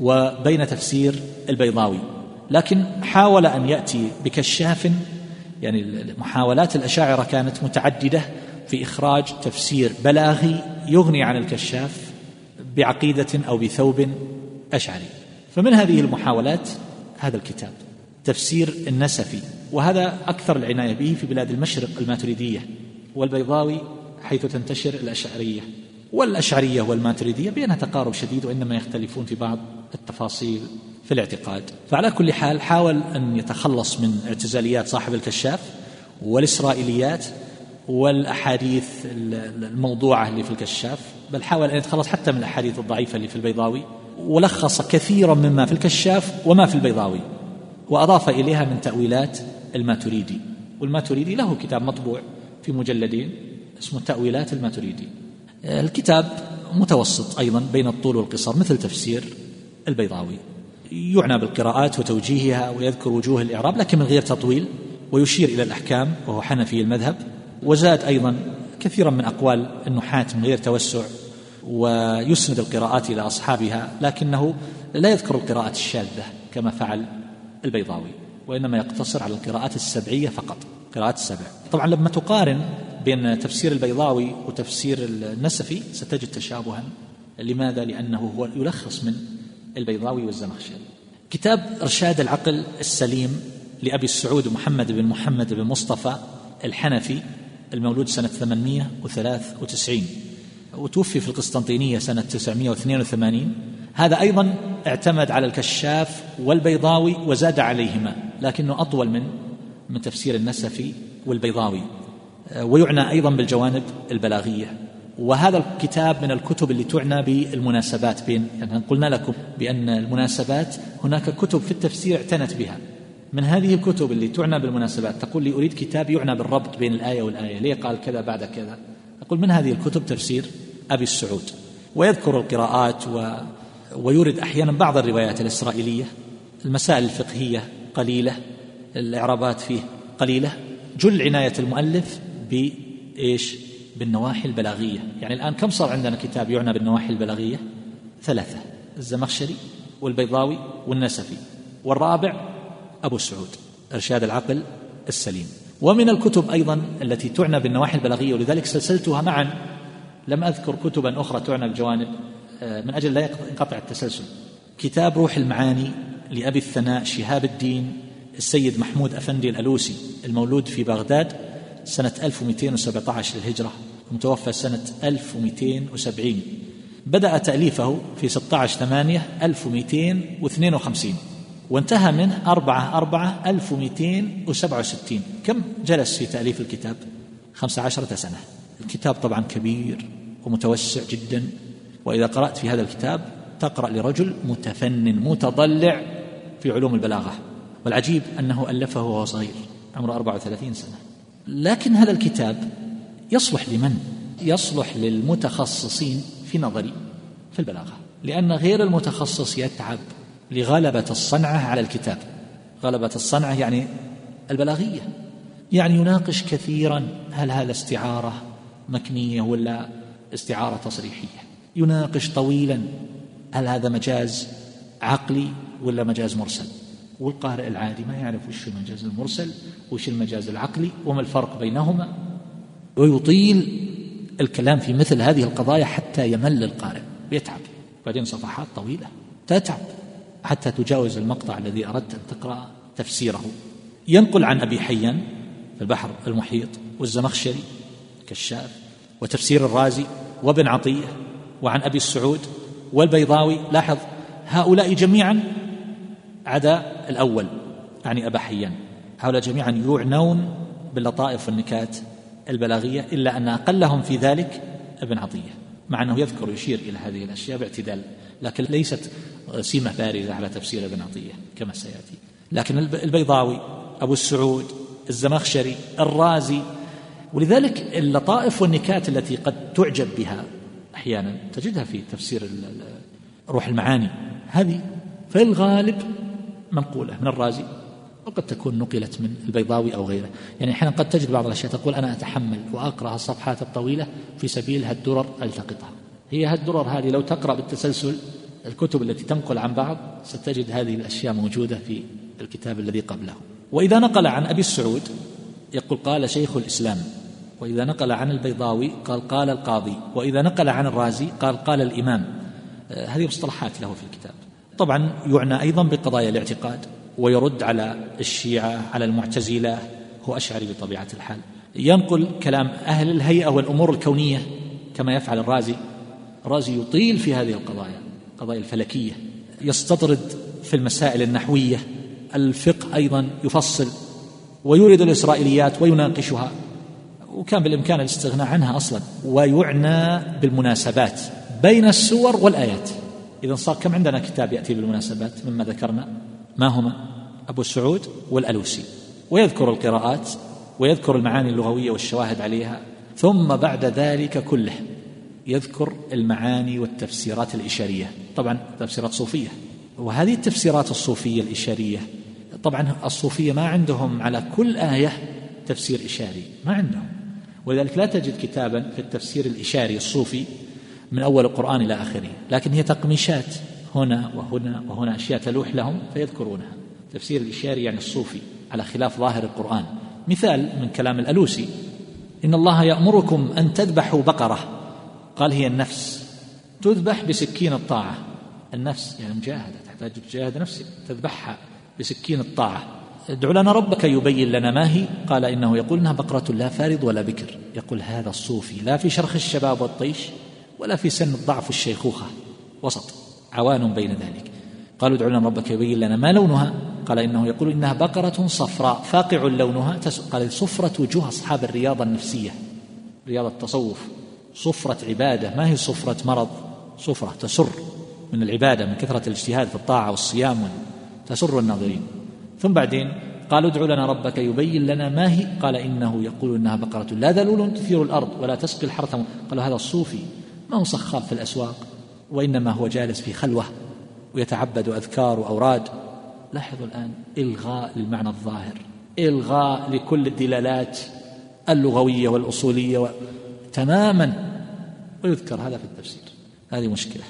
وبين تفسير البيضاوي لكن حاول أن يأتي بكشاف يعني محاولات الأشاعرة كانت متعددة في إخراج تفسير بلاغي يغني عن الكشاف بعقيدة أو بثوب أشعري. فمن هذه المحاولات هذا الكتاب. تفسير النسفي وهذا أكثر العناية به في بلاد المشرق الماتريدية والبيضاوي حيث تنتشر الأشعرية. والأشعرية والماتريدية بينها تقارب شديد وإنما يختلفون في بعض التفاصيل في الاعتقاد. فعلى كل حال حاول أن يتخلص من اعتزاليات صاحب الكشاف والإسرائيليات والأحاديث الموضوعة اللي في الكشاف بل حاول أن يتخلص حتى من الأحاديث الضعيفة اللي في البيضاوي ولخص كثيرا مما في الكشاف وما في البيضاوي. وأضاف إليها من تأويلات الماتريدي والماتريدي له كتاب مطبوع في مجلدين اسمه تأويلات الماتريدي. الكتاب متوسط أيضا بين الطول والقصر مثل تفسير البيضاوي. يعنى بالقراءات وتوجيهها ويذكر وجوه الإعراب لكن من غير تطويل ويشير إلى الأحكام وهو حنفي المذهب. وزاد أيضا كثيرا من أقوال النحاة من غير توسع ويسند القراءات إلى أصحابها لكنه لا يذكر القراءات الشاذة كما فعل البيضاوي وإنما يقتصر على القراءات السبعية فقط قراءات السبع. طبعا لما تقارن بين تفسير البيضاوي وتفسير النسفي ستجد تشابها. لماذا؟ لأنه هو يلخص من البيضاوي والزمخشري. كتاب إرشاد العقل السليم لأبي السعود محمد بن محمد بن مصطفى الحنفي المولود سنة 893 وتوفي في القسطنطينية سنة 982 هذا أيضا اعتمد على الكشاف والبيضاوي وزاد عليهما لكنه أطول من من تفسير النسفي والبيضاوي. ويعنى أيضا بالجوانب البلاغية. وهذا الكتاب من الكتب اللي تعنى بالمناسبات بين يعني قلنا لكم بأن المناسبات هناك كتب في التفسير اعتنت بها. من هذه الكتب اللي تعنى بالمناسبات تقول لي أريد كتاب يعنى بالربط بين الآية والآية. ليه قال كذا بعد كذا؟ أقول من هذه الكتب تفسير أبي السعود. ويذكر القراءات و ويورد أحيانا بعض الروايات الإسرائيلية المسائل الفقهية قليلة الإعرابات فيه قليلة جل عناية المؤلف بإيش؟ بالنواحي البلاغية. يعني الآن كم صار عندنا كتاب يعنى بالنواحي البلاغية؟ ثلاثة الزمخشري والبيضاوي والنسفي والرابع أبو السعود إرشاد العقل السليم. ومن الكتب أيضا التي تعنى بالنواحي البلاغية ولذلك سلسلتها معا لم أذكر كتبا أخرى تعنى بالجوانب آه، من أجل لا ينقطع التسلسل. كتاب روح المعاني لأبي الثناء شهاب الدين السيد محمود أفندي الألوسي المولود في بغداد سنة 1217 للهجرة المتوفى سنة 1270 بدأ تأليفه في 16 8 1252 وانتهى منه أربعة أربعة ألف ومئتين وسبعة وستين. كم جلس في تأليف الكتاب؟ خمسة عشرة سنة. الكتاب طبعا كبير ومتوسع جدا. وإذا قرأت في هذا الكتاب تقرأ لرجل متفنن متضلع في علوم البلاغة. والعجيب أنه ألفه وهو صغير عمره 34 سنة. لكن هذا الكتاب يصلح لمن؟ يصلح للمتخصصين في نظري في البلاغة. لأن غير المتخصص يتعب لغلبة الصنعة على الكتاب. غلبة الصنعة يعني البلاغية. يعني يناقش كثيرا هل هذا استعارة مكنية ولا استعارة تصريحية. يناقش طويلا هل هذا مجاز عقلي ولا مجاز مرسل. والقارئ العادي ما يعرف وش المجاز المرسل وش المجاز العقلي وما الفرق بينهما. ويطيل الكلام في مثل هذه القضايا حتى يمل القارئ ويتعب بعدين صفحات طويلة تتعب حتى تجاوز المقطع الذي أردت أن تقرأ تفسيره. ينقل عن أبي حيان في البحر المحيط والزمخشري كشاف وتفسير الرازي وابن عطية وعن أبي السعود والبيضاوي لاحظ هؤلاء جميعا عدا الأول يعني أبا حيان. هؤلاء جميعا يعنون باللطائف والنكات البلاغية إلا أن أقلهم في ذلك ابن عطية مع أنه يذكر يشير إلى هذه الأشياء باعتدال. لكن ليست سمة بارزة على تفسير ابن عطية كما سيأتي. لكن البيضاوي أبو السعود الزمخشري الرازي ولذلك اللطائف والنكات التي قد تعجب بها أحيانا تجدها في تفسير روح المعاني. هذه في الغالب منقولة من الرازي وقد تكون نقلت من البيضاوي أو غيره. يعني أحيانا قد تجد بعض الأشياء تقول أنا أتحمل وأقرأ الصفحات الطويلة في سبيل هالدرر ألتقطها. هي هالدرر هذه لو تقرأ بالتسلسل الكتب التي تنقل عن بعض ستجد هذه الأشياء موجودة في الكتاب الذي قبله. وإذا نقل عن أبي السعود يقول قال شيخ الإسلام وإذا نقل عن البيضاوي قال قال القاضي وإذا نقل عن الرازي قال قال الإمام. آه، هذه مصطلحات له في الكتاب. طبعا يعنى أيضا بقضايا الاعتقاد ويرد على الشيعة على المعتزلة هو أشعري بطبيعة الحال. ينقل كلام أهل الهيئة والأمور الكونية كما يفعل الرازي. الرازي يطيل في هذه القضايا القضايا الفلكية. يستطرد في المسائل النحوية. الفقه أيضا يفصل ويورد الإسرائيليات ويناقشها. وكان بالإمكان الاستغناء عنها أصلا. ويعنى بالمناسبات بين السور والآيات. إذا صار كم عندنا كتاب يأتي بالمناسبات مما ذكرنا؟ ما هما؟ أبو سعود والألوسي. ويذكر القراءات ويذكر المعاني اللغوية والشواهد عليها. ثم بعد ذلك كله يذكر المعاني والتفسيرات الإشارية. طبعا تفسيرات صوفية. وهذه التفسيرات الصوفية الإشارية طبعا الصوفية ما عندهم على كل آية تفسير إشاري. ما عندهم. ولذلك لا تجد كتابا في التفسير الإشاري الصوفي من أول القرآن إلى آخره لكن هي تقميشات هنا وهنا وهنا أشياء تلوح لهم فيذكرونها. تفسير الإشاري يعني الصوفي على خلاف ظاهر القرآن. مثال من كلام الألوسي إن الله يأمركم أن تذبحوا بقرة. قال هي النفس. تذبح بسكين الطاعة. النفس يعني مجاهدة تحتاج تجاهد نفسك تذبحها بسكين الطاعة. ادع لنا ربك يبين لنا ما هي. قال إنه يقول إنها بقرة لا فارض ولا بكر. يقول هذا الصوفي لا في شرخ الشباب والطيش ولا في سن الضعف والشيخوخة وسط. عوان بين ذلك. قالوا ادع لنا ربك يبين لنا ما لونها. قال إنه يقول إنها بقرة صفراء فاقع لونها. قال صفرة وجوه أصحاب الرياضة النفسية. رياضة التصوف. صفرة عبادة. ما هي صفرة مرض؟ صفرة تسر من العبادة من كثرة الاجتهاد في الطاعة والصيام تسر الناظرين. ثم بعدين قالوا ادع لنا ربك يبين لنا ما هي. قال إنه يقول إنها بقرة لا ذلول تثير الأرض ولا تسقي الحرث. قالوا هذا الصوفي ما هو صخاب في الأسواق؟ وإنما هو جالس في خلوة ويتعبد أذكار وأوراد. لاحظوا الآن إلغاء للمعنى الظاهر إلغاء لكل الدلالات اللغوية والأصولية و... تماما. ويذكر هذا في التفسير. هذه مشكلة.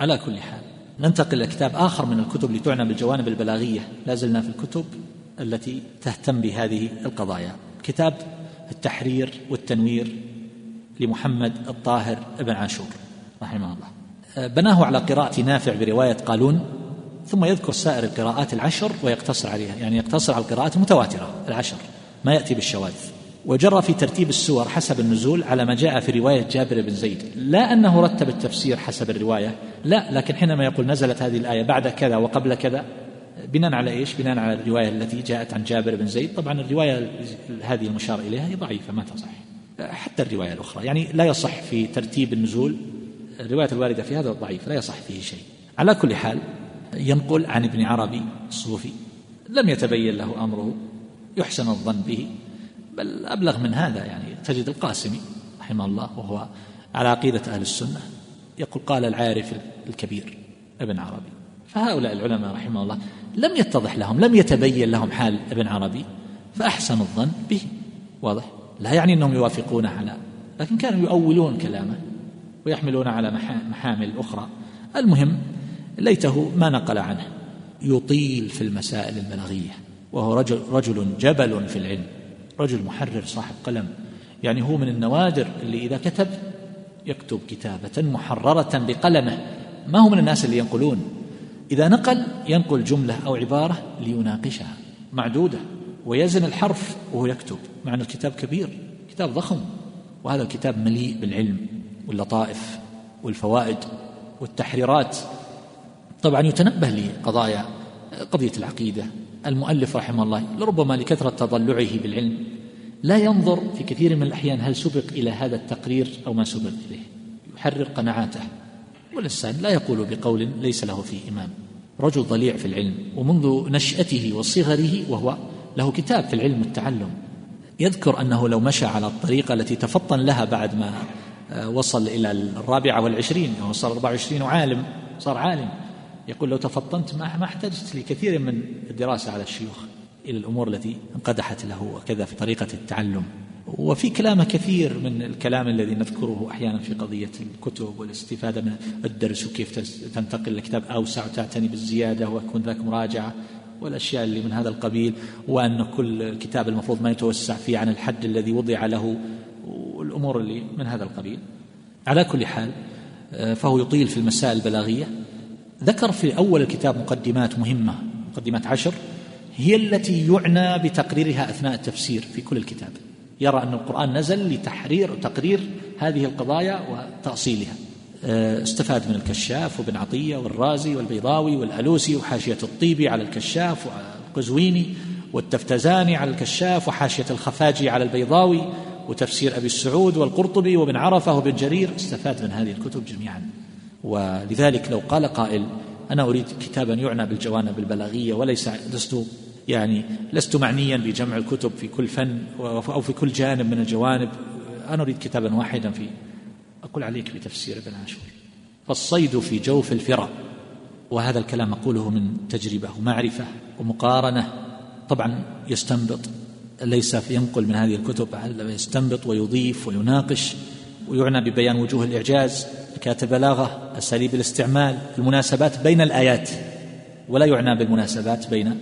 على كل حال ننتقل إلى كتاب آخر من الكتب اللي تعنى بالجوانب البلاغية. لا زلنا في الكتب التي تهتم بهذه القضايا. كتاب التحرير والتنوير لمحمد الطاهر بن عاشور رحمه الله. بناه على قراءة نافع برواية قالون ثم يذكر سائر القراءات العشر ويقتصر عليها يعني يقتصر على القراءات المتواترة العشر ما يأتي بالشواذ. وجرى في ترتيب السور حسب النزول على ما جاء في رواية جابر بن زيد لا أنه رتب التفسير حسب الرواية لا لكن حينما يقول نزلت هذه الآية بعد كذا وقبل كذا بناء على إيش؟ بناء على الرواية التي جاءت عن جابر بن زيد، طبعا الرواية هذه المشار إليها هي ضعيفة ما تصح. حتى الرواية الأخرى، يعني لا يصح في ترتيب النزول الرواية الواردة في هذا ضعيف، لا يصح فيه شيء. على كل حال ينقل عن ابن عربي الصوفي لم يتبين له أمره يحسن الظن به بل أبلغ من هذا يعني تجد القاسمي رحمه الله وهو على عقيدة أهل السنة يقول قال العارف الكبير ابن عربي. فهؤلاء العلماء رحمه الله لم يتضح لهم لم يتبين لهم حال ابن عربي فأحسن الظن به. واضح؟ لا يعني أنهم يوافقونه على لكن كانوا يؤولون كلامه ويحملون على محامل أخرى. المهم ليته ما نقل عنه يطيل في المسائل البلاغية وهو رجل, رجل جبل في العلم. رجل محرر صاحب قلم. يعني هو من النوادر اللي إذا كتب يكتب كتابة محررة بقلمه. ما هو من الناس اللي ينقلون؟ إذا نقل ينقل جملة أو عبارة ليناقشها معدودة ويزن الحرف وهو يكتب مع أن الكتاب كبير كتاب ضخم وهذا الكتاب مليء بالعلم واللطائف والفوائد والتحريرات. طبعا يتنبه لقضايا قضية العقيدة المؤلف رحمه الله لربما لكثرة تضلعه بالعلم لا ينظر في كثير من الأحيان هل سبق إلى هذا التقرير أو ما سبق إليه. يحرر قناعاته والإنسان لا يقول بقول ليس له فيه إمام رجل ضليع في العلم ومنذ نشأته وصغره وهو له كتاب في العلم والتعلم يذكر أنه لو مشى على الطريقة التي تفطن لها بعد ما آه، وصل إلى الرابعة والعشرين وصل 24 وعالم صار عالم. يقول لو تفطنت ما احتجت لكثير من الدراسة على الشيوخ إلى الأمور التي انقدحت له وكذا في طريقة التعلم وفي كلام كثير من الكلام الذي نذكره أحيانا في قضية الكتب والاستفادة من الدرس وكيف تنتقل لكتاب أوسع وتعتني بالزيادة ويكون ذاك مراجعة والأشياء اللي من هذا القبيل وأن كل كتاب المفروض ما يتوسع فيه عن الحد الذي وضع له والأمور اللي من هذا القبيل. على كل حال آه، فهو يطيل في المسائل البلاغية ذكر في أول الكتاب مقدمات مهمة مقدمات عشر هي التي يعنى بتقريرها أثناء التفسير في كل الكتاب. يرى أن القرآن نزل لتحرير وتقرير هذه القضايا وتأصيلها. آه، استفاد من الكشاف وابن عطية والرازي والبيضاوي والألوسي وحاشية الطيبي على الكشاف والقزويني والتفتزاني على الكشاف وحاشية الخفاجي على البيضاوي وتفسير أبي السعود والقرطبي وابن عرفة وابن جرير. استفاد من هذه الكتب جميعا. ولذلك لو قال قائل أنا أريد كتابا يعنى بالجوانب البلاغية وليس لست يعني لست معنيا بجمع الكتب في كل فن أو في كل جانب من الجوانب. أنا أريد كتابا واحدا في أقول عليك بتفسير ابن عاشور. فالصيد في جوف الفرا وهذا الكلام أقوله من تجربة ومعرفة ومقارنة. طبعا يستنبط ليس ينقل من هذه الكتب يستنبط ويضيف ويناقش ويعنى ببيان وجوه الإعجاز. كاتب بلاغة أساليب الاستعمال المناسبات بين الآيات. ولا يعنى بالمناسبات بين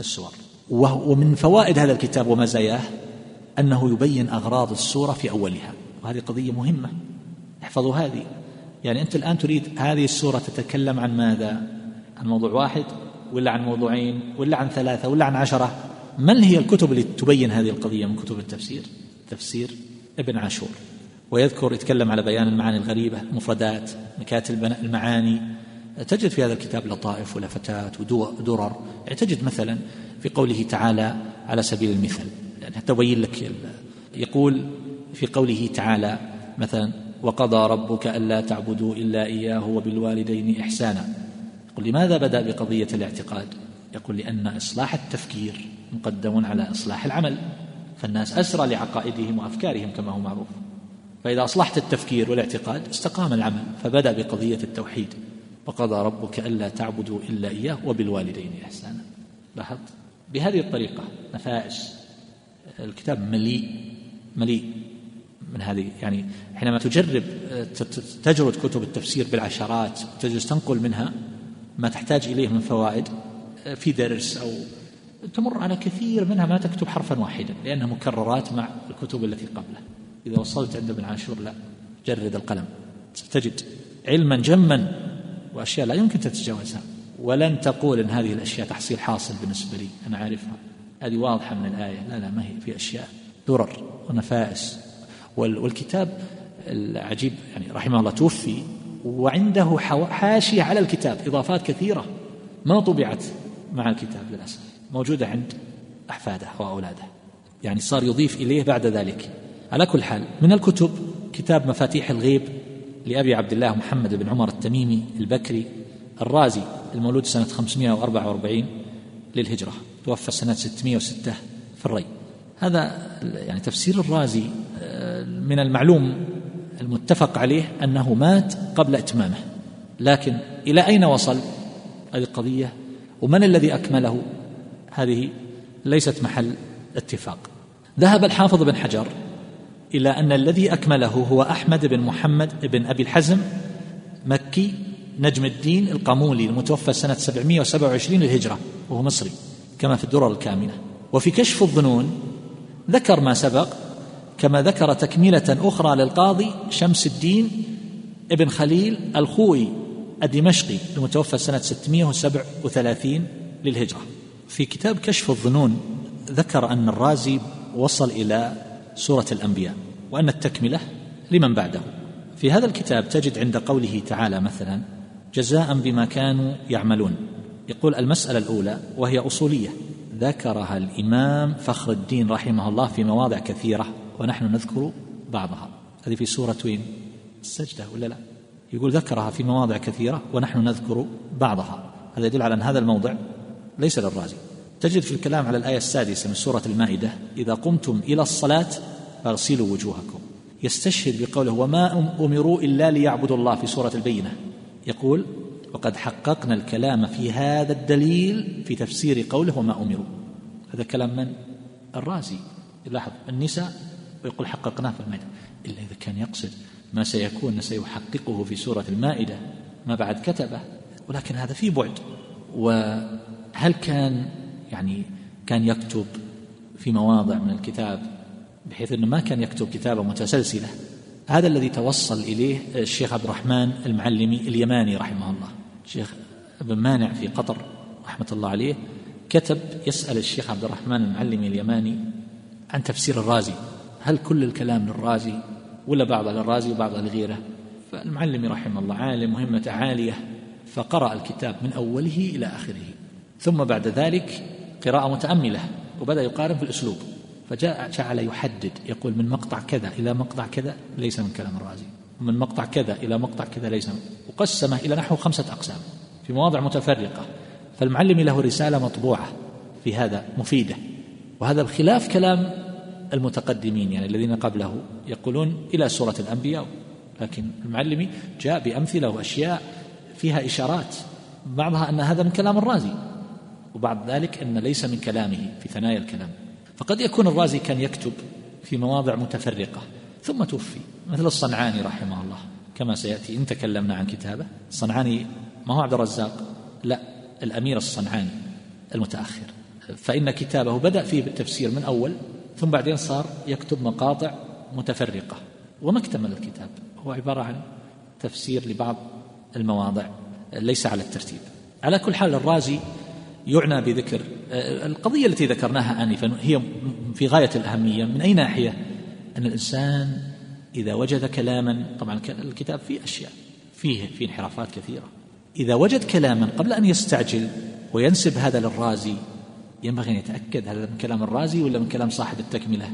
السور. ومن فوائد هذا الكتاب ومزاياه أنه يبين أغراض السورة في أولها. وهذه قضية مهمة. احفظوا هذه. يعني أنت الآن تريد هذه السورة تتكلم عن ماذا؟ عن موضوع واحد ولا عن موضوعين ولا عن ثلاثة ولا عن عشرة؟ من هي الكتب اللي تبين هذه القضية من كتب التفسير؟ تفسير ابن عاشور. ويذكر يتكلم على بيان المعاني الغريبة المفردات نكات المعاني. تجد في هذا الكتاب لطائف ولفتات ودرر يعني تجد مثلا في قوله تعالى على سبيل المثال. يعني حتى أبين لك يقول في قوله تعالى مثلا وقضى ربك ألا تعبدوا إلا إياه وبالوالدين إحسانا. يقول لماذا بدأ بقضية الاعتقاد؟ يقول لأن إصلاح التفكير مقدم على إصلاح العمل فالناس أسرى لعقائدهم وأفكارهم كما هو معروف. فإذا أصلحت التفكير والاعتقاد استقام العمل فبدأ بقضية التوحيد. وقضى ربك ألا تعبدوا إلا إياه وبالوالدين إحسانا. لاحظت؟ بهذه الطريقة نفائس. الكتاب مليء مليء من هذه يعني حينما تجرب تجرد كتب التفسير بالعشرات وتجلس تنقل منها ما تحتاج إليه من فوائد في درس أو تمر على كثير منها ما تكتب حرفا واحدا لأنها مكررات مع الكتب التي قبله. إذا وصلت عند ابن عاشور لا جرد القلم. ستجد علما جما وأشياء لا يمكن تتجاوزها. ولن تقول إن هذه الأشياء تحصيل حاصل بالنسبة لي. أنا عارفها. هذه واضحة من الآية. لا لا ما هي. في أشياء درر ونفائس. والكتاب العجيب يعني رحمه الله توفي وعنده حاشية على الكتاب. إضافات كثيرة. ما طبعت مع الكتاب للأسف. موجودة عند أحفاده وأولاده. يعني صار يضيف إليه بعد ذلك. على كل حال من الكتب كتاب مفاتيح الغيب لأبي عبد الله محمد بن عمر التميمي البكري الرازي المولود سنة 544 للهجرة توفى سنة 606 في الري. هذا يعني تفسير الرازي آه، من المعلوم المتفق عليه أنه مات قبل إتمامه لكن إلى أين وصل؟ هذه القضية. ومن الذي أكمله؟ هذه ليست محل اتفاق. ذهب الحافظ بن حجر إلى أن الذي أكمله هو أحمد بن محمد بن أبي الحزم مكي نجم الدين القامولي المتوفى سنة 727 للهجرة وهو مصري كما في الدرر الكامنة. وفي كشف الظنون ذكر ما سبق كما ذكر تكملة أخرى للقاضي شمس الدين ابن خليل الخوي الدمشقي المتوفى سنة 637 للهجرة. في كتاب كشف الظنون ذكر أن الرازي وصل إلى سورة الأنبياء وأن التكملة لمن بعده. في هذا الكتاب تجد عند قوله تعالى مثلا جزاء بما كانوا يعملون يقول المسألة الأولى وهي أصولية ذكرها الإمام فخر الدين رحمه الله في مواضع كثيرة ونحن نذكر بعضها هذه في سورة وين؟ السجدة ولا لا؟ يقول ذكرها في مواضع كثيرة ونحن نذكر بعضها هذا يدل على أن هذا الموضع ليس للرازي تجد في الكلام على الآية السادسة من سورة المائدة إذا قمتم إلى الصلاة فاغسلوا وجوهكم. يستشهد بقوله وما أمروا إلا ليعبدوا الله في سورة البينة. يقول وقد حققنا الكلام في هذا الدليل في تفسير قوله وما أمروا. هذا كلام من؟ الرازي. لاحظ النساء ويقول حققناه في المائدة. إلا إذا كان يقصد ما سيكون سيحققه في سورة المائدة. ما بعد كتبه. ولكن هذا في بعد. وهل كان يعني كان يكتب في مواضع من الكتاب بحيث إنه ما كان يكتب كتابة متسلسلة. هذا الذي توصل إليه الشيخ عبد الرحمن المعلمي اليماني رحمه الله. الشيخ ابن مانع في قطر رحمة الله عليه كتب يسأل الشيخ عبد الرحمن المعلمي اليماني عن تفسير الرازي. هل كل الكلام للرازي ولا بعضه للرازي وبعضه لغيره؟ فالمعلمي رحمه الله عالم مهمته عالية فقرأ الكتاب من أوله إلى آخره. ثم بعد ذلك قراءة متأملة وبدأ يقارن في الأسلوب. فجاء جعل يحدد يقول من مقطع كذا إلى مقطع كذا ليس من كلام الرازي. من مقطع كذا إلى مقطع كذا ليس وقسمه إلى نحو خمسة أقسام في مواضع متفرقة. فالمعلم له رسالة مطبوعة في هذا مفيدة. وهذا بخلاف كلام المتقدمين يعني الذين قبله يقولون إلى سورة الأنبياء. لكن المعلمي جاء بأمثلة وأشياء فيها إشارات بعضها أن هذا من كلام الرازي. وبعد ذلك أن ليس من كلامه في ثنايا الكلام. فقد يكون الرازي كان يكتب في مواضع متفرقة ثم توفي مثل الصنعاني رحمه الله. كما سيأتي إن تكلمنا عن كتابه. الصنعاني ما هو عبد الرزاق؟ لا الأمير الصنعاني المتأخر. فإن كتابه بدأ فيه بالتفسير من أول ثم بعدين صار يكتب مقاطع متفرقة. وما اكتمل الكتاب؟ هو عبارة عن تفسير لبعض المواضع ليس على الترتيب. على كل حال الرازي يعنى بذكر. القضية التي ذكرناها آنفا هي في غاية الأهمية. من أي ناحية؟ أن الإنسان إذا وجد كلاما طبعا الكتاب فيه أشياء فيه في انحرافات كثيرة. إذا وجد كلاما قبل أن يستعجل وينسب هذا للرازي ينبغي أن يتأكد هذا من كلام الرازي ولا من كلام صاحب التكملة؟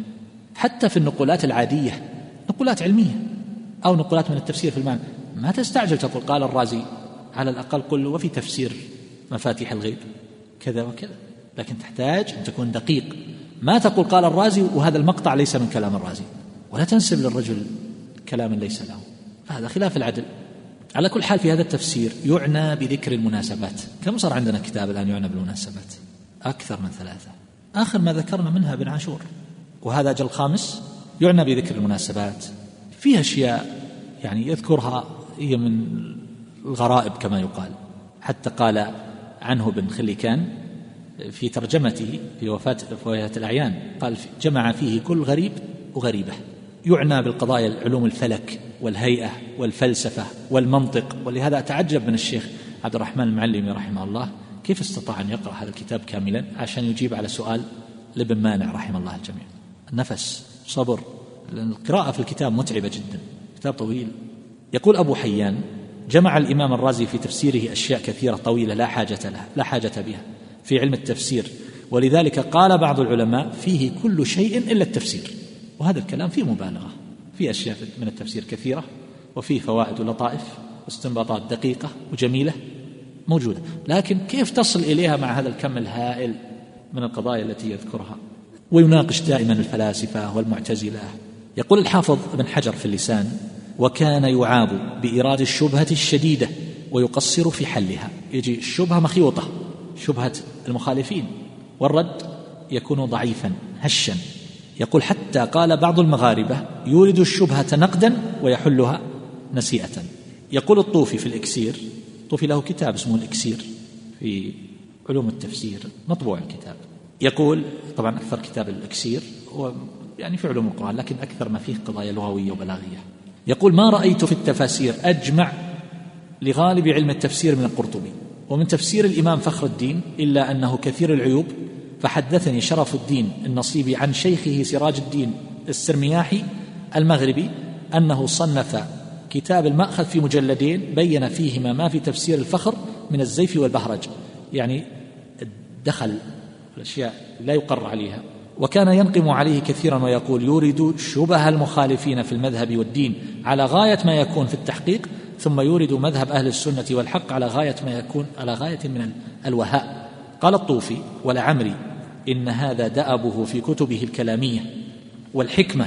حتى في النقولات العادية نقولات علمية أو نقولات من التفسير في المعنى. ما تستعجل تقول قال الرازي على الأقل قل وفي تفسير مفاتيح الغيب. كذا وكذا. لكن تحتاج أن تكون دقيق. ما تقول قال الرازي وهذا المقطع ليس من كلام الرازي. ولا تنسب للرجل كلام ليس له. فهذا خلاف العدل. على كل حال في هذا التفسير يعنى بذكر المناسبات. كم صار عندنا كتاب الآن يعنى بالمناسبات؟ أكثر من ثلاثة. آخر ما ذكرنا منها ابن عاشور. وهذا أجل خامس. يعنى بذكر المناسبات. فيها أشياء يعني يذكرها هي من الغرائب كما يقال. حتى قال عنه ابن خليكان في ترجمته في وفاة وفاة الأعيان. قال جمع فيه كل غريب وغريبة. يعنى بالقضايا علوم الفلك والهيئة والفلسفة والمنطق. ولهذا أتعجب من الشيخ عبد الرحمن المعلمي رحمه الله كيف استطاع أن يقرأ هذا الكتاب كاملا عشان يجيب على سؤال لابن مانع رحمه الله الجميع. النفس صبر. لأن القراءة في الكتاب متعبة جدا. كتاب طويل. يقول أبو حيان جمع الإمام الرازي في تفسيره أشياء كثيرة طويلة لا حاجة لها لا حاجة بها في علم التفسير. ولذلك قال بعض العلماء فيه كل شيء إلا التفسير. وهذا الكلام فيه مبالغة في أشياء من التفسير كثيرة وفيه فوائد ولطائف واستنباطات دقيقة وجميلة موجودة. لكن كيف تصل إليها مع هذا الكم الهائل من القضايا التي يذكرها؟ ويناقش دائما الفلاسفة والمعتزلة. يقول الحافظ ابن حجر في اللسان وكان يعاب بإيراد الشبهة الشديدة ويقصر في حلها. يجي الشبهة مخيوطة شبهة المخالفين والرد يكون ضعيفا هشا. يقول حتى قال بعض المغاربة يورد الشبهة نقدا ويحلها نسيئة. يقول الطوفي في الإكسير الطوفي له كتاب اسمه الإكسير في علوم التفسير مطبوع الكتاب. يقول طبعا أكثر كتاب الإكسير هو يعني في علوم القرآن لكن أكثر ما فيه قضايا لغوية وبلاغية. يقول ما رأيت في التفاسير أجمع لغالب علم التفسير من القرطبي ومن تفسير الإمام فخر الدين إلا أنه كثير العيوب فحدثني شرف الدين النصيبي عن شيخه سراج الدين السرمياحي المغربي أنه صنف كتاب المأخذ في مجلدين بين فيهما ما في تفسير الفخر من الزيف والبهرج يعني دخل الأشياء لا يقر عليها. وكان ينقم عليه كثيرا ويقول يورد شبه المخالفين في المذهب والدين على غاية ما يكون في التحقيق ثم يورد مذهب أهل السنة والحق على غاية ما يكون على غاية من الوهاء. قال الطوفي ولعمري إن هذا دأبه في كتبه الكلامية والحكمة.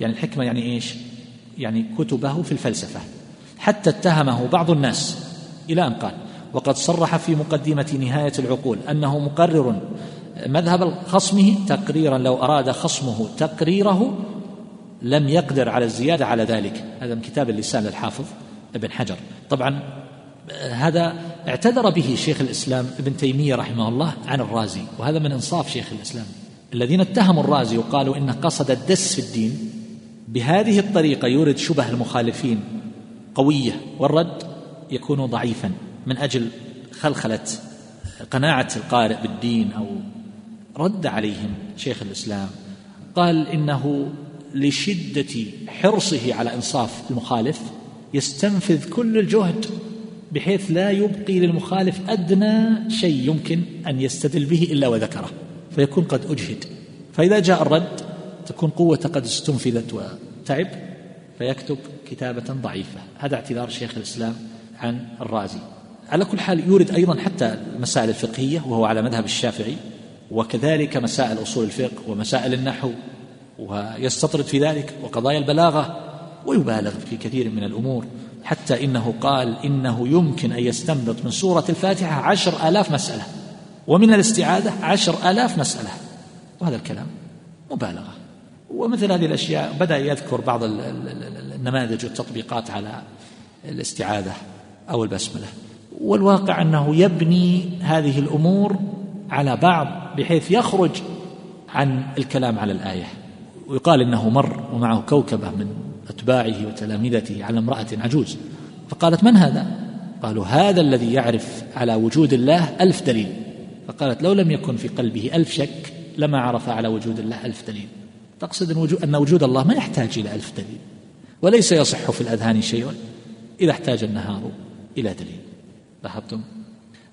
يعني الحكمة يعني إيش؟ يعني كتبه في الفلسفة. حتى اتهمه بعض الناس إلى أن قال وقد صرح في مقدمة نهاية العقول أنه مقرر مذهب خصمه تقريرا لو أراد خصمه تقريره لم يقدر على الزيادة على ذلك. هذا من كتاب اللسان للحافظ ابن حجر. طبعا هذا اعتذر به شيخ الإسلام ابن تيمية رحمه الله عن الرازي وهذا من إنصاف شيخ الإسلام. الذين اتهموا الرازي وقالوا إنه قصد الدس في الدين بهذه الطريقة يورد شبه المخالفين قوية والرد يكون ضعيفا من أجل خلخلة قناعة القارئ بالدين أو رد عليهم شيخ الإسلام. قال إنه لشدة حرصه على إنصاف المخالف يستنفذ كل الجهد بحيث لا يبقي للمخالف أدنى شيء يمكن أن يستدل به إلا وذكره فيكون قد أجهد. فإذا جاء الرد تكون قوة قد استنفذت وتعب فيكتب كتابة ضعيفة. هذا اعتذار شيخ الإسلام عن الرازي. على كل حال يورد أيضا حتى المسائل الفقهية وهو على مذهب الشافعي. وكذلك مسائل أصول الفقه ومسائل النحو ويستطرد في ذلك وقضايا البلاغة ويبالغ في كثير من الأمور حتى إنه قال إنه يمكن أن يستنبط من سورة الفاتحة عشر آلاف مسألة ومن الاستعاذة عشر آلاف مسألة. وهذا الكلام مبالغة. ومثل هذه الأشياء بدأ يذكر بعض النماذج والتطبيقات على الاستعاذة أو البسملة. والواقع أنه يبني هذه الأمور على بعض بحيث يخرج عن الكلام على الآية. ويقال إنه مر ومعه كوكبة من أتباعه وتلامذته على امرأة عجوز. فقالت من هذا؟ قالوا هذا الذي يعرف على وجود الله ألف دليل. فقالت لو لم يكن في قلبه ألف شك لما عرف على وجود الله ألف دليل. تقصد أن وجود الله ما يحتاج إلى ألف دليل. وليس يصح في الأذهان شيء إذا احتاج النهار إلى دليل. لاحظتم؟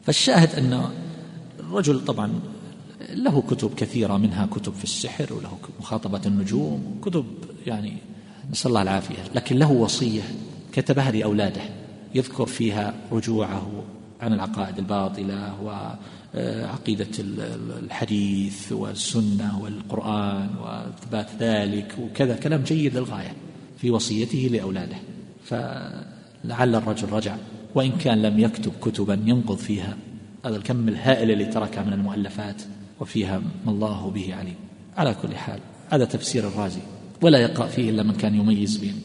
فالشاهد أن الرجل طبعا له كتب كثيرة منها كتب في السحر وله مخاطبة النجوم كتب يعني نسأل الله العافية لكن له وصية كتبها لأولاده يذكر فيها رجوعه عن العقائد الباطلة وعقيدة الحديث والسنة والقرآن وإثبات ذلك وكذا كلام جيد للغاية في وصيته لأولاده. فلعل الرجل رجع وإن كان لم يكتب كتبا ينقض فيها هذا الكم الهائل اللي تركها من المؤلفات وفيها ما الله به عليم. على كل حال هذا تفسير الرازي ولا يقرأ فيه إلا من كان يميز بين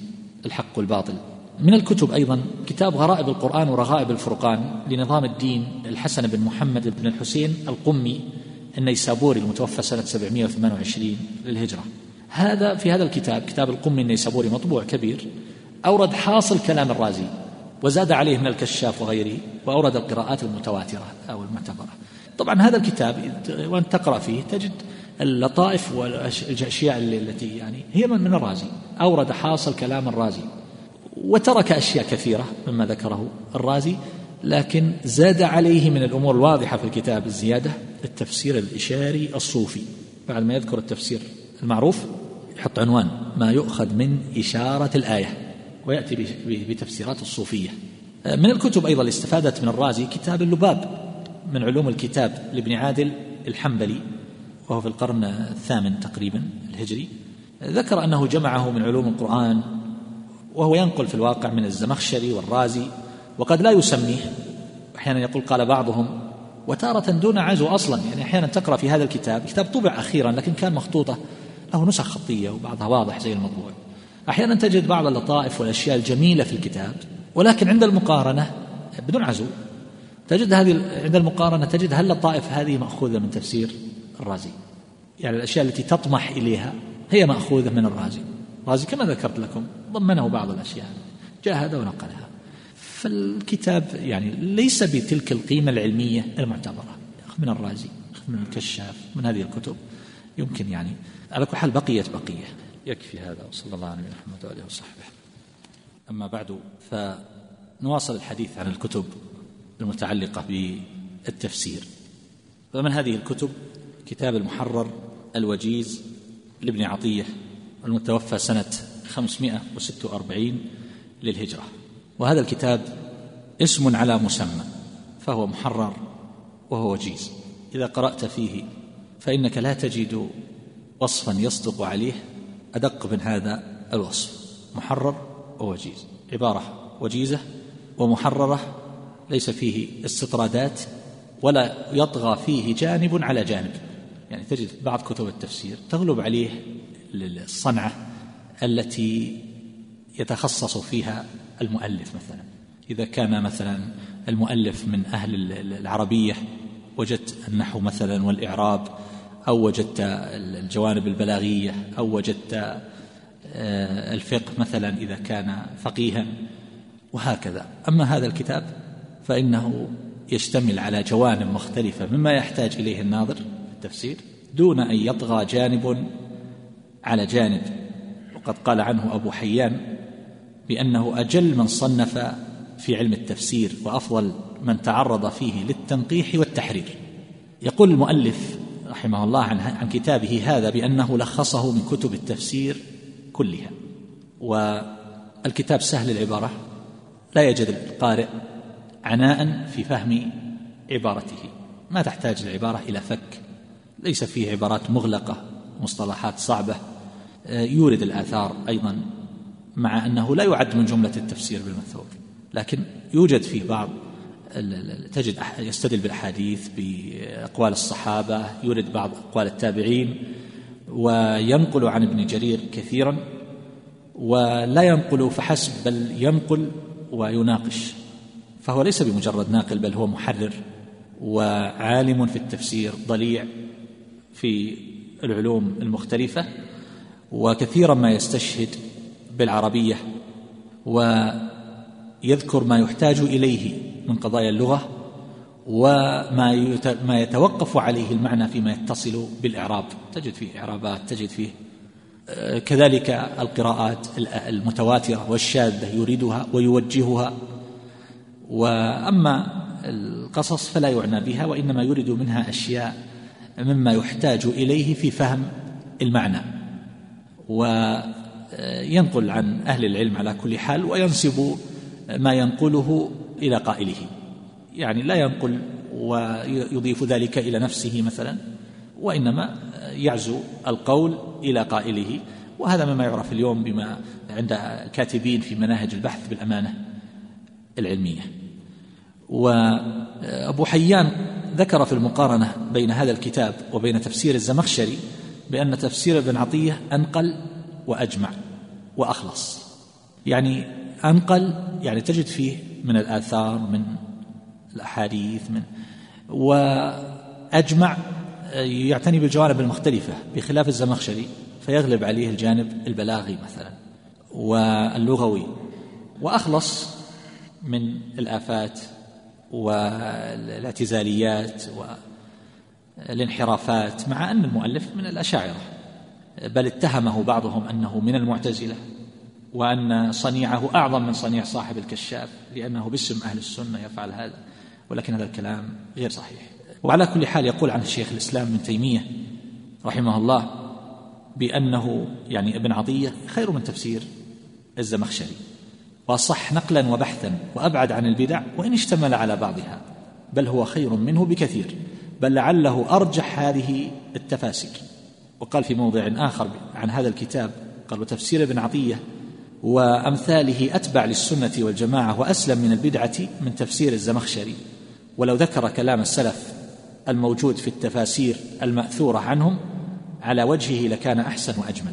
الحق والباطل. من الكتب أيضا كتاب غرائب القرآن ورغائب الفرقان لنظام الدين الحسن بن محمد بن الحسين القمي النيسابوري المتوفى سنة 728 للهجرة. هذا في هذا الكتاب كتاب القمي النيسابوري مطبوع كبير أورد حاصل كلام الرازي. وزاد عليه من الكشاف وغيره وأورد القراءات المتواترة أو المعتبرة. طبعا هذا الكتاب وأنت تقرأ فيه تجد اللطائف والأشياء التي يعني هي من الرازي. أورد حاصل كلام الرازي وترك أشياء كثيرة مما ذكره الرازي لكن زاد عليه من الأمور الواضحة في الكتاب الزيادة التفسير الإشاري الصوفي. بعد ما يذكر التفسير المعروف يحط عنوان ما يؤخذ من إشارة الآية. ويأتي بتفسيرات الصوفية. من الكتب أيضا اللي استفادت من الرازي كتاب اللباب من علوم الكتاب لابن عادل الحنبلي وهو في القرن الثامن تقريبا الهجري. ذكر أنه جمعه من علوم القرآن وهو ينقل في الواقع من الزمخشري والرازي وقد لا يسميه. أحيانا يقول قال بعضهم وتارة دون عزو أصلا. يعني أحيانا تقرأ في هذا الكتاب كتاب طبع أخيرا لكن كان مخطوطة له نسخ خطية وبعضها واضح زي المطبوع. أحيانا تجد بعض اللطائف والأشياء الجميلة في الكتاب ولكن عند المقارنة بدون عزو تجد هذه عند المقارنة تجد هل اللطائف هذه مأخوذة من تفسير الرازي؟ يعني الأشياء التي تطمح إليها هي مأخوذة من الرازي. الرازي كما ذكرت لكم ضمنه بعض الأشياء جاهد ونقلها. فالكتاب يعني ليس بتلك القيمة العلمية المعتبرة. من الرازي من الكشاف من هذه الكتب. يمكن يعني على كل حال بقيت بقية. يكفي هذا وصلى الله على محمد وآله وصحبه. أما بعد فنواصل الحديث عن الكتب المتعلقة بالتفسير. فمن هذه الكتب؟ كتاب المحرر الوجيز لابن عطية المتوفى سنة 546 للهجرة. وهذا الكتاب اسم على مسمى فهو محرر وهو وجيز. إذا قرأت فيه فإنك لا تجد وصفا يصدق عليه أدق من هذا الوصف. محرر ووجيز. عبارة وجيزة ومحررة ليس فيه استطرادات ولا يطغى فيه جانب على جانب. يعني تجد بعض كتب التفسير تغلب عليه الصنعة التي يتخصص فيها المؤلف مثلا. إذا كان مثلا المؤلف من أهل العربية وجدت النحو مثلا والإعراب أو وجدت الجوانب البلاغية أو وجدت آه، الفقه مثلا إذا كان فقيها وهكذا. أما هذا الكتاب فإنه يشتمل على جوانب مختلفة مما يحتاج إليه الناظر في التفسير دون أن يطغى جانب على جانب. وقد قال عنه أبو حيان بأنه أجل من صنف في علم التفسير وأفضل من تعرض فيه للتنقيح والتحرير. يقول المؤلف رحمه الله عن, عن كتابه هذا بأنه لخصه من كتب التفسير كلها. والكتاب سهل العبارة لا يجد القارئ عناء في فهم عبارته. ما تحتاج العبارة إلى فك. ليس فيه عبارات مغلقة مصطلحات صعبة. آه، يورد الآثار أيضا مع أنه لا يعد من جملة التفسير بالمثور لكن يوجد فيه بعض تجد يستدل بالأحاديث بأقوال الصحابة يورد بعض أقوال التابعين وينقل عن ابن جرير كثيرا ولا ينقل فحسب بل ينقل ويناقش. فهو ليس بمجرد ناقل بل هو محرر وعالم في التفسير ضليع في العلوم المختلفة وكثيرا ما يستشهد بالعربية ويذكر ما يحتاج إليه. من قضايا اللغة وما ما يتوقف عليه المعنى فيما يتصل بالإعراب. تجد فيه إعرابات تجد فيه آه، كذلك القراءات المتواترة والشاذة يريدها ويوجهها. وأما القصص فلا يعنى بها وإنما يريد منها أشياء مما يحتاج إليه في فهم المعنى. وينقل عن أهل العلم على كل حال وينسب ما ينقله إلى قائله. يعني لا ينقل ويضيف ذلك إلى نفسه مثلا وإنما يعزو القول إلى قائله. وهذا مما يعرف اليوم بما عند كاتبين في مناهج البحث بالأمانة العلمية. وأبو حيان ذكر في المقارنة بين هذا الكتاب وبين تفسير الزمخشري بأن تفسير ابن عطية أنقل وأجمع وأخلص. يعني أنقل يعني تجد فيه من الآثار من الأحاديث من وأجمع يعتني بالجوانب المختلفة بخلاف الزمخشري فيغلب عليه الجانب البلاغي مثلا واللغوي وأخلص من الآفات والاعتزاليات والانحرافات مع أن المؤلف من الأشاعرة بل اتهمه بعضهم أنه من المعتزلة. وأن صنيعه أعظم من صنيع صاحب الكشاف لأنه باسم أهل السنة يفعل هذا ولكن هذا الكلام غير صحيح. وعلى كل حال يقول عن الشيخ الإسلام ابن تيمية رحمه الله بأنه يعني ابن عطية خير من تفسير الزمخشري. واصح نقلا وبحثا وأبعد عن البدع وإن اشتمل على بعضها بل هو خير منه بكثير بل لعله أرجح هذه التفاسير. وقال في موضع آخر عن هذا الكتاب قال وتفسير ابن عطية وأمثاله أتبع للسنة والجماعة وأسلم من البدعة من تفسير الزمخشري. ولو ذكر كلام السلف الموجود في التفاسير المأثورة عنهم على وجهه لكان أحسن وأجمل.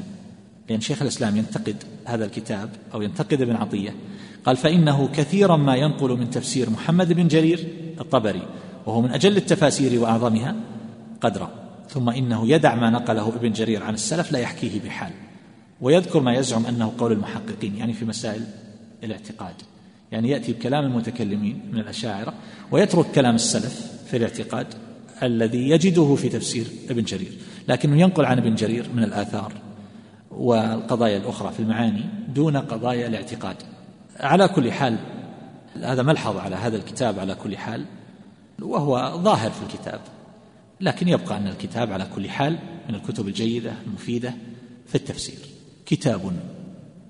لأن شيخ الإسلام ينتقد هذا الكتاب أو ينتقد ابن عطية. قال فإنه كثيرا ما ينقل من تفسير محمد بن جرير الطبري وهو من أجل التفاسير وأعظمها قدرا. ثم إنه يدع ما نقله ابن جرير عن السلف لا يحكيه بحال. ويذكر ما يزعم أنه قول المحققين يعني في مسائل الاعتقاد. يعني يأتي بكلام المتكلمين من الأشاعرة ويترك كلام السلف في الاعتقاد الذي يجده في تفسير ابن جرير. لكنه ينقل عن ابن جرير من الآثار والقضايا الأخرى في المعاني دون قضايا الاعتقاد. على كل حال هذا ملحظ على هذا الكتاب على كل حال؟ وهو ظاهر في الكتاب. لكن يبقى أن الكتاب على كل حال من الكتب الجيدة المفيدة في التفسير. كتاب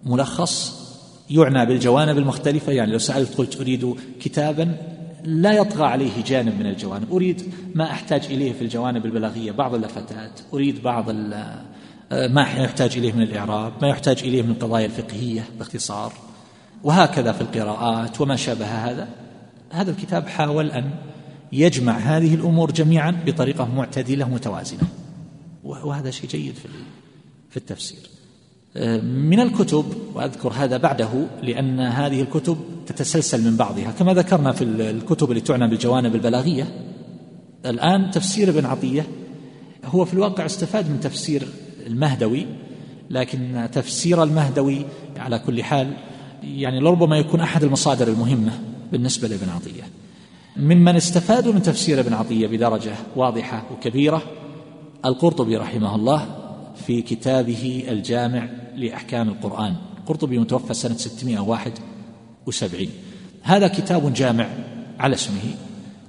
ملخص يعنى بالجوانب المختلفة. يعني لو سألت قلت أريد كتابا لا يطغى عليه جانب من الجوانب. أريد ما أحتاج إليه في الجوانب البلاغية بعض اللفتات أريد بعض ما يحتاج إليه من الإعراب ما يحتاج إليه من القضايا الفقهية باختصار. وهكذا في القراءات وما شابه هذا. هذا الكتاب حاول أن يجمع هذه الأمور جميعا بطريقة معتدلة متوازنة. وهذا شيء جيد في في التفسير. من الكتب وأذكر هذا بعده لأن هذه الكتب تتسلسل من بعضها كما ذكرنا في الكتب اللي تعنى بالجوانب البلاغية. الآن تفسير ابن عطية هو في الواقع استفاد من تفسير المهدوي لكن تفسير المهدوي على كل حال يعني لربما يكون أحد المصادر المهمة بالنسبة لابن عطية. ممن استفادوا من تفسير ابن عطية بدرجة واضحة وكبيرة القرطبي رحمه الله في كتابه الجامع لأحكام القرآن. القرطبي متوفى سنة 671 هذا كتاب جامع على اسمه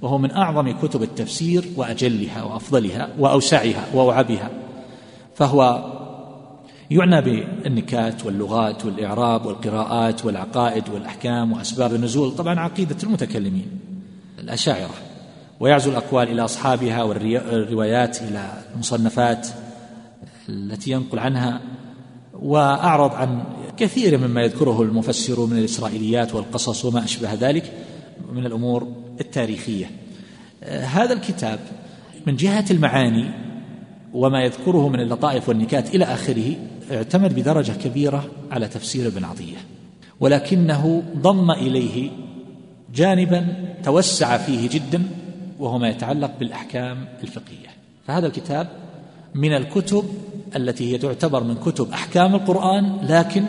وهو من أعظم كتب التفسير وأجلها وأفضلها وأوسعها واوعبها فهو يعنى بالنكات واللغات والإعراب والقراءات والعقائد والأحكام وأسباب النزول. طبعا عقيدة المتكلمين الأشاعرة. ويعزو الأقوال إلى أصحابها والروايات إلى المصنفات. التي ينقل عنها وأعرض عن كثير مما يذكره المفسر من الإسرائيليات والقصص وما أشبه ذلك من الأمور التاريخية. هذا الكتاب من جهة المعاني وما يذكره من اللطائف والنكات إلى آخره اعتمد بدرجة كبيرة على تفسير ابن عطية ولكنه ضم إليه جانبا توسع فيه جدا وهو ما يتعلق بالأحكام الفقهية. فهذا الكتاب من الكتب التي هي تعتبر من كتب أحكام القرآن لكن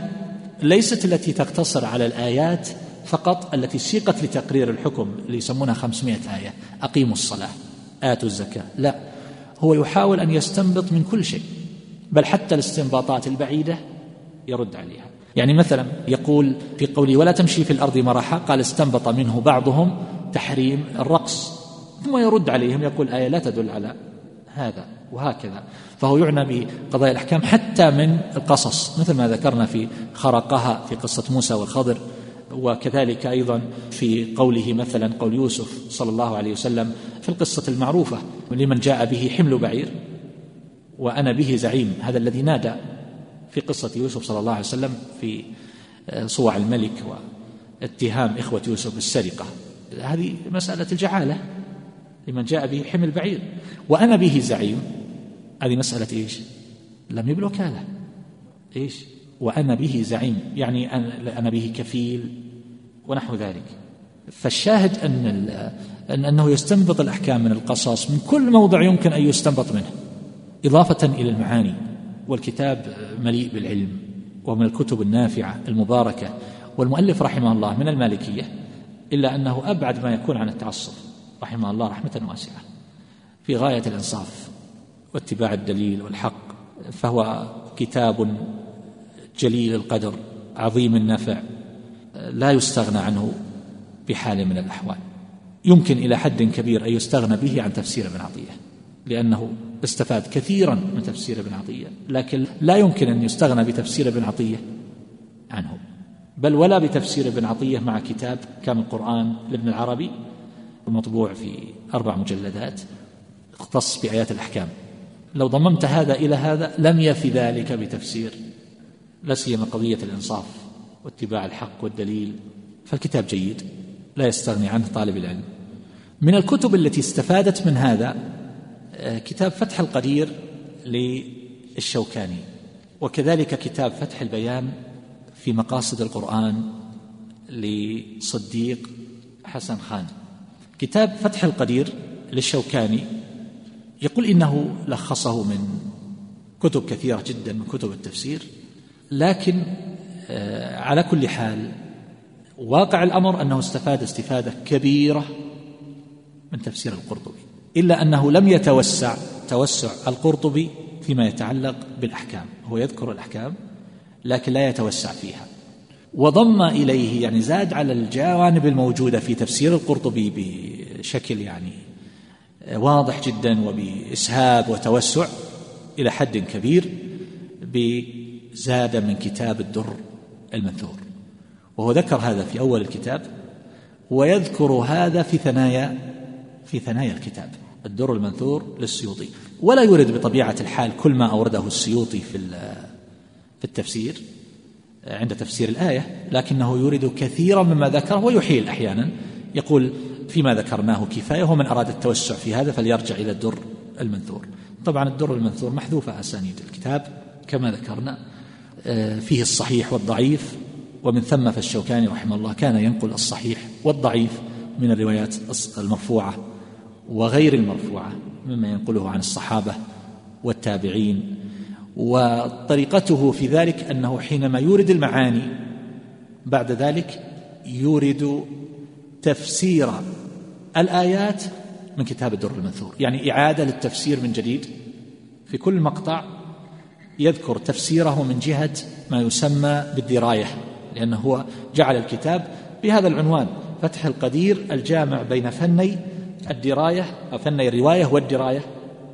ليست التي تقتصر على الآيات فقط التي سيقت لتقرير الحكم اللي يسمونها خمسمائة آية أقيموا الصلاة آتوا الزكاة. لا هو يحاول أن يستنبط من كل شيء بل حتى الاستنباطات البعيدة يرد عليها. يعني مثلا يقول في قوله ولا تمشي في الأرض مرحا قال استنبط منه بعضهم تحريم الرقص ثم يرد عليهم يقول آية لا تدل على هذا وهكذا. فهو يعنى بقضايا الأحكام حتى من القصص مثل ما ذكرنا في خرقها في قصة موسى والخضر وكذلك أيضا في قوله مثلا قول يوسف صلى الله عليه وسلم في القصة المعروفة لمن جاء به حمل بعير وأنا به زعيم هذا الذي نادى في قصة يوسف صلى الله عليه وسلم في صوع الملك واتهام إخوة يوسف بالسرقة. هذه مسألة الجعالة لمن جاء به حمل بعير. وأنا به زعيم. هذه مسألة إيش؟ لم يبلغ وكالة إيش؟ وأنا به زعيم. يعني أنا به كفيل ونحو ذلك. فالشاهد أن أن أنه يستنبط الأحكام من القصص من كل موضع يمكن أن يستنبط منه. إضافة إلى المعاني. والكتاب مليء بالعلم ومن الكتب النافعة المباركة. والمؤلف رحمه الله من المالكية إلا أنه أبعد ما يكون عن التعصب. رحمه الله رحمة واسعة. في غاية الإنصاف واتباع الدليل والحق فهو كتاب جليل القدر عظيم النفع لا يستغنى عنه بحال من الأحوال. يمكن إلى حد كبير أن يستغنى به عن تفسير ابن عطية لأنه استفاد كثيرا من تفسير ابن عطية لكن لا يمكن أن يستغنى بتفسير ابن عطية عنه بل ولا بتفسير ابن عطية مع كتاب كامل القرآن لابن العربي المطبوع في أربع مجلدات. اختص بآيات الأحكام. لو ضممت هذا إلى هذا لم يفي ذلك بتفسير لا سيما قضية الإنصاف واتباع الحق والدليل فالكتاب جيد لا يستغني عنه طالب العلم. من الكتب التي استفادت من هذا آه، كتاب فتح القدير للشوكاني وكذلك كتاب فتح البيان في مقاصد القرآن لصديق حسن خان. كتاب فتح القدير للشوكاني يقول إنه لخصه من كتب كثيرة جدا من كتب التفسير لكن آه، على كل حال واقع الأمر أنه استفاد استفادة كبيرة من تفسير القرطبي إلا أنه لم يتوسع توسع القرطبي فيما يتعلق بالأحكام هو يذكر الأحكام لكن لا يتوسع فيها. وضم إليه يعني زاد على الجوانب الموجودة في تفسير القرطبي بشكل يعني واضح جدا وبإسهاب وتوسع إلى حد كبير بزاد من كتاب الدر المنثور. وهو ذكر هذا في أول الكتاب ويذكر هذا في ثنايا في ثنايا الكتاب الدر المنثور للسيوطي. ولا يورد بطبيعة الحال كل ما أورده السيوطي في في التفسير عند تفسير الآية لكنه يورد كثيرا مما ذكره ويحيل أحيانا. يقول فيما ذكرناه كفاية ومن أراد التوسع في هذا فليرجع إلى الدر المنثور. طبعا الدر المنثور محذوفة أسانيد الكتاب كما ذكرنا آه، فيه الصحيح والضعيف ومن ثم فالشوكاني رحمه الله كان ينقل الصحيح والضعيف من الروايات المرفوعة وغير المرفوعة مما ينقله عن الصحابة والتابعين. وطريقته في ذلك أنه حينما يورد المعاني بعد ذلك يورد تفسير الآيات من كتاب الدر المنثور. يعني إعادة للتفسير من جديد. في كل مقطع يذكر تفسيره من جهة ما يسمى بالدراية لأنه هو جعل الكتاب بهذا العنوان فتح القدير الجامع بين فني الدراية أو فني الرواية والدراية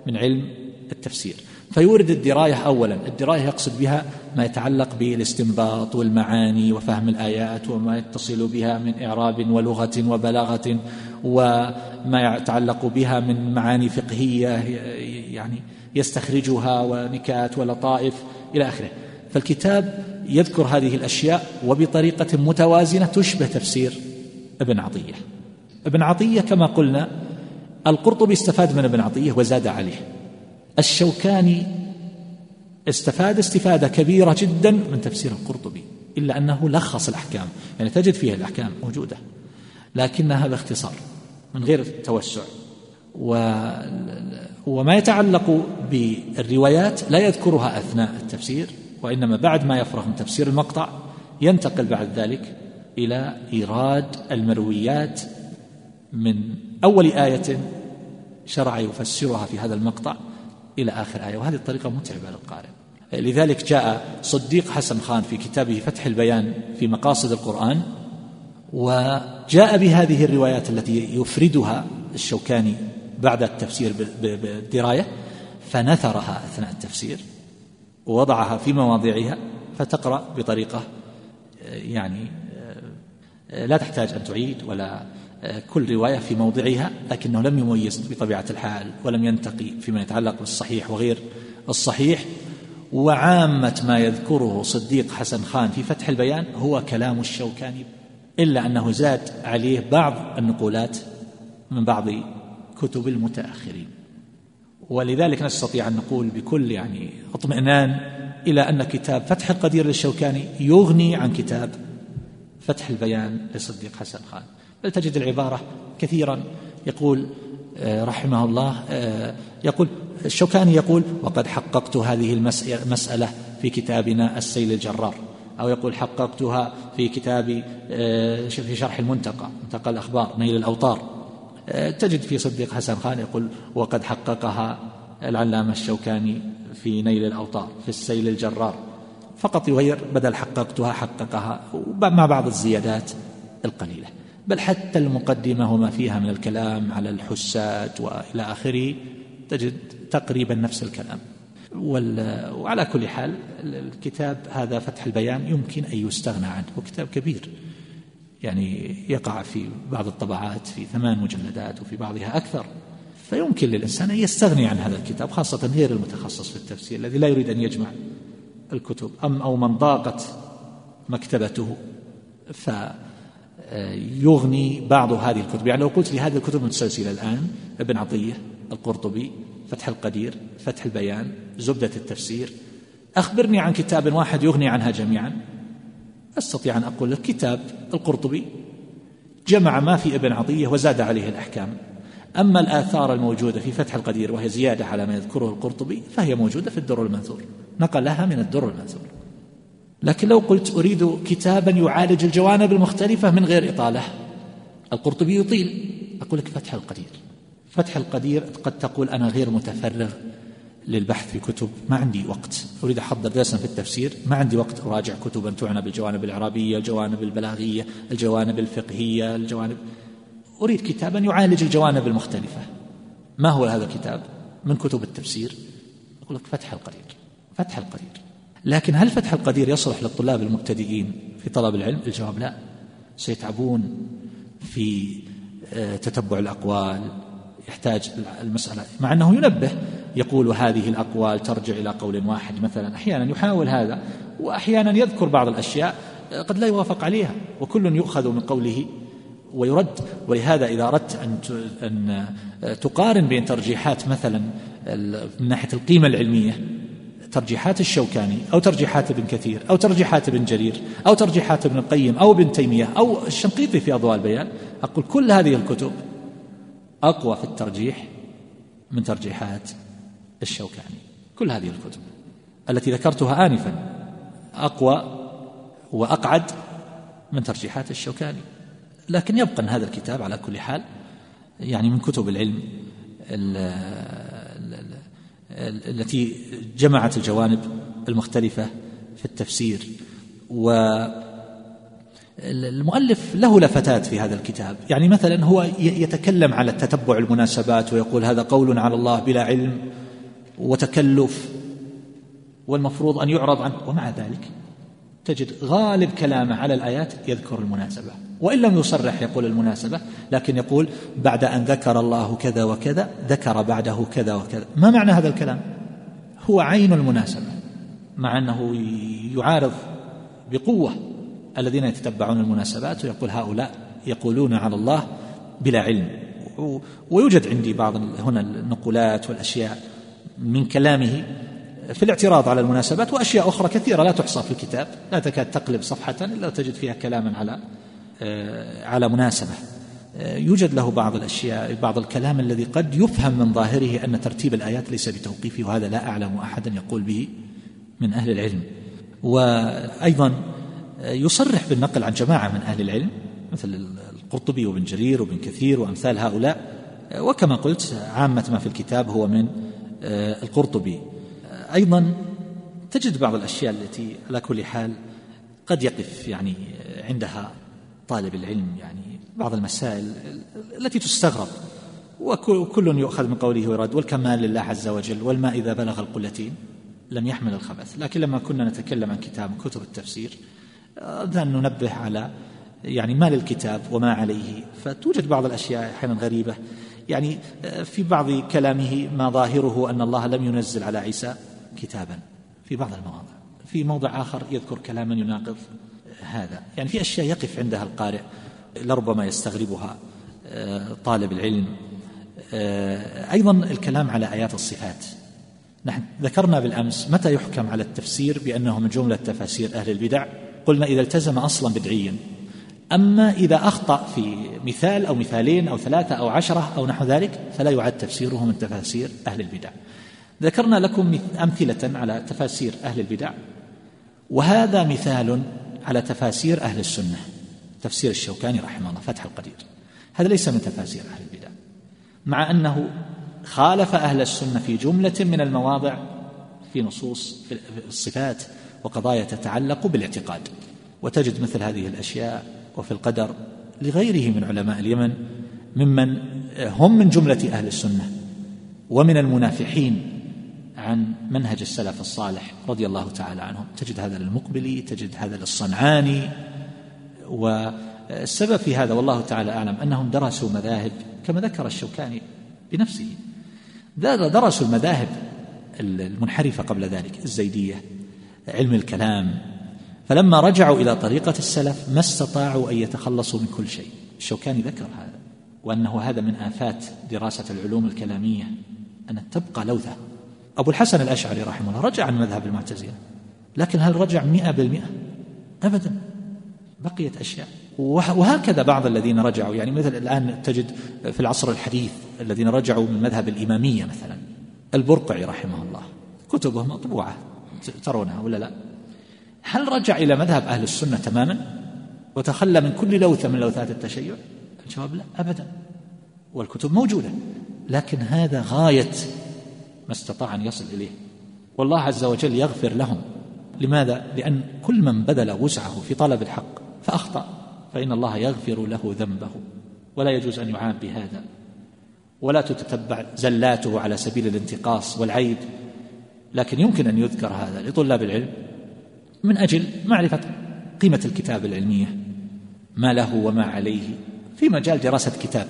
من علم التفسير. فيورد الدراية اولا. الدراية يقصد بها ما يتعلق بالاستنباط والمعاني وفهم الآيات وما يتصل بها من إعراب ولغة وبلاغة وما يتعلق بها من معاني فقهية يعني يستخرجها ونكات ولطائف إلى آخره. فالكتاب يذكر هذه الأشياء وبطريقة متوازنة تشبه تفسير ابن عطية. ابن عطية كما قلنا القرطبي استفاد من ابن عطية وزاد عليه. الشوكاني استفاد استفادة كبيرة جدا من تفسير القرطبي إلا أنه لخص الأحكام. يعني تجد فيها الأحكام موجودة لكنها باختصار من غير توسع. وما يتعلق بالروايات لا يذكرها أثناء التفسير وإنما بعد ما يفرغ من تفسير المقطع ينتقل بعد ذلك إلى إيراد المرويات من أول آية شرع يفسرها في هذا المقطع. إلى آخر آية وهذه الطريقة متعبة للقارئ. لذلك جاء صديق حسن خان في كتابه فتح البيان في مقاصد القرآن وجاء بهذه الروايات التي يفردها الشوكاني بعد التفسير بالدراية فنثرها أثناء التفسير ووضعها في مواضعها فتقرأ بطريقة يعني لا تحتاج أن تعيد ولا كل رواية في موضعها لكنه لم يميز بطبيعة الحال ولم ينتقي فيما يتعلق بالصحيح وغير الصحيح. وعامة ما يذكره صديق حسن خان في فتح البيان هو كلام الشوكاني إلا أنه زاد عليه بعض النقولات من بعض كتب المتأخرين. ولذلك نستطيع أن نقول بكل يعني اطمئنان إلى أن كتاب فتح القدير للشوكاني يغني عن كتاب فتح البيان لصديق حسن خان. بل تجد العبارة كثيرا. يقول آه، رحمه الله آه، يقول الشوكاني يقول وقد حققت هذه المسألة في كتابنا السيل الجرار. أو يقول حققتها في كتاب آه، في شرح المنتقى منتقى الأخبار نيل الأوطار تجد في صديق حسن خان يقول وقد حققها العلامة الشوكاني في نيل الأوطار في السيل الجرار. فقط يغير بدل حققتها حققها مع بعض الزيادات القليلة. بل حتى المقدمة وما فيها من الكلام على الحسات وإلى آخره تجد تقريبا نفس الكلام. وعلى كل حال الكتاب هذا فتح البيان يمكن أن يستغنى عنه هو كتاب كبير. يعني يقع في بعض الطبعات في ثمان مجلدات وفي بعضها أكثر. فيمكن للإنسان أن يستغني عن هذا الكتاب خاصة غير المتخصص في التفسير الذي لا يريد أن يجمع الكتب. أم أو من ضاقت مكتبته فيغني بعض هذه الكتب. يعني لو قلت لي هذه الكتب المتسلسلة الآن ابن عطية القرطبي فتح القدير فتح البيان زبدة التفسير أخبرني عن كتاب واحد يغني عنها جميعا. أستطيع أن أقول لك كتاب القرطبي جمع ما في ابن عطية وزاد عليه الأحكام. أما الآثار الموجودة في فتح القدير وهي زيادة على ما يذكره القرطبي فهي موجودة في الدر المنثور. نقلها من الدر المنثور. لكن لو قلت أريد كتابا يعالج الجوانب المختلفة من غير إطالة. القرطبي يطيل. أقول لك فتح القدير. فتح القدير قد تقول أنا غير متفرغ للبحث في كتب. ما عندي وقت. أريد أحضر درسا في التفسير. ما عندي وقت أراجع كتبا تعنى بالجوانب الإعرابية الجوانب البلاغية الجوانب الفقهية الجوانب. أريد كتابا يعالج الجوانب المختلفة. ما هو هذا الكتاب؟ من كتب التفسير. أقول لك فتح القدير. فتح القدير. لكن هل فتح القدير يصلح للطلاب المبتدئين في طلب العلم؟ الجواب لا. سيتعبون في آه، تتبع الأقوال يحتاج المسألة. مع أنه ينبه يقول هذه الأقوال ترجع إلى قول واحد مثلا. أحيانا يحاول هذا وأحيانا يذكر بعض الأشياء قد لا يوافق عليها. وكل يؤخذ من قوله ويرد. ولهذا إذا أردت أن أن تقارن بين ترجيحات مثلا من ناحية القيمة العلمية ترجيحات الشوكاني أو ترجيحات ابن كثير أو ترجيحات ابن جرير أو ترجيحات ابن القيم أو ابن تيمية أو الشنقيطي في أضواء البيان أقول كل هذه الكتب أقوى في الترجيح من ترجيحات الشوكاني. كل هذه الكتب التي ذكرتها آنفا أقوى وأقعد من ترجيحات الشوكاني. لكن يبقى أن هذا الكتاب على كل حال يعني من كتب العلم التي جمعت الجوانب المختلفة في التفسير. و المؤلف له لفتات في هذا الكتاب. يعني مثلا هو يتكلم على تتبع المناسبات ويقول هذا قول على الله بلا علم وتكلف والمفروض أن يعرض عنه. ومع ذلك تجد غالب كلامه على الآيات يذكر المناسبة. وإن لم يصرح يقول المناسبة لكن يقول بعد أن ذكر الله كذا وكذا ذكر بعده كذا وكذا. ما معنى هذا الكلام؟ هو عين المناسبة مع أنه يعارض بقوة الذين يتتبعون المناسبات ويقول هؤلاء يقولون على الله بلا علم. ويوجد عندي بعض هنا النقولات والأشياء من كلامه في الاعتراض على المناسبات وأشياء أخرى كثيرة لا تحصى في الكتاب لا تكاد تقلب صفحة إلا تجد فيها كلاما على على مناسبة. آه، يوجد له بعض الأشياء بعض الكلام الذي قد يفهم من ظاهره أن ترتيب الآيات ليس بتوقيفي وهذا لا أعلم أحدا يقول به من أهل العلم. وأيضا آه، يصرح بالنقل عن جماعة من أهل العلم مثل القرطبي وابن جرير وابن كثير وأمثال هؤلاء. وكما قلت عامة ما في الكتاب هو من القرطبي. أيضا تجد بعض الأشياء التي على كل حال قد يقف يعني عندها طالب العلم يعني بعض المسائل التي تستغرب. وكل يؤخذ من قوله ويرد والكمال لله عز وجل والماء إذا بلغ القلتين لم يحمل الخبث. لكن لما كنا نتكلم عن كتاب كتب التفسير أن ننبه على يعني ما للكتاب وما عليه. فتوجد بعض الأشياء أحيانا غريبة. يعني في بعض كلامه ما ظاهره أن الله لم ينزل على عيسى كتابا. في بعض المواضع. في موضع آخر يذكر كلاما يناقض. هذا. يعني في أشياء يقف عندها القارئ لربما يستغربها آه، طالب العلم آه، أيضا الكلام على آيات الصفات. نحن ذكرنا بالأمس متى يحكم على التفسير بأنه من جملة تفاسير أهل البدع؟ قلنا إذا التزم أصلا بدعيا أما إذا أخطأ في مثال أو مثالين أو ثلاثة أو عشرة أو نحو ذلك فلا يعد تفسيره من تفاسير أهل البدع. ذكرنا لكم أمثلة على تفاسير أهل البدع. وهذا مثال على تفاسير أهل السنة. تفسير الشوكاني رحمه الله فتح القدير. هذا ليس من تفاسير أهل البدع. مع أنه خالف أهل السنة في جملة من المواضع في نصوص في الصفات وقضايا تتعلق بالاعتقاد. وتجد مثل هذه الأشياء وفي القدر لغيره من علماء اليمن ممن هم من جملة أهل السنة ومن المنافحين عن منهج السلف الصالح رضي الله تعالى عنهم. تجد هذا للمقبلي تجد هذا للصنعاني. والسبب في هذا والله تعالى أعلم أنهم درسوا مذاهب كما ذكر الشوكاني بنفسه. درسوا المذاهب المنحرفة قبل ذلك الزيدية علم الكلام. فلما رجعوا إلى طريقة السلف ما استطاعوا أن يتخلصوا من كل شيء. الشوكاني ذكر هذا وأنه هذا من آفات دراسة العلوم الكلامية أن تبقى لوثة. أبو الحسن الأشعري رحمه الله رجع عن مذهب المعتزلة. لكن هل رجع مئة بالمئة؟ أبدا. بقيت أشياء. وهكذا بعض الذين رجعوا. يعني مثل الآن تجد في العصر الحديث الذين رجعوا من مذهب الإمامية مثلا. البرقعي رحمه الله. كتبه مطبوعة. ترونها ولا لا؟ هل رجع إلى مذهب أهل السنة تماما؟ وتخلى من كل لوثة من لوثات التشيع؟ الجواب لا. أبدا. والكتب موجودة. لكن هذا غاية ما استطاع أن يصل إليه. والله عز وجل يغفر لهم. لماذا؟ لأن كل من بذل وسعه في طلب الحق فأخطأ. فإن الله يغفر له ذنبه. ولا يجوز أن يعاب بهذا. ولا تتتبع زلاته على سبيل الانتقاص والعيب. لكن يمكن أن يذكر هذا لطلاب العلم. من أجل معرفة قيمة الكتاب العلمية. ما له وما عليه. في مجال دراسة كتاب.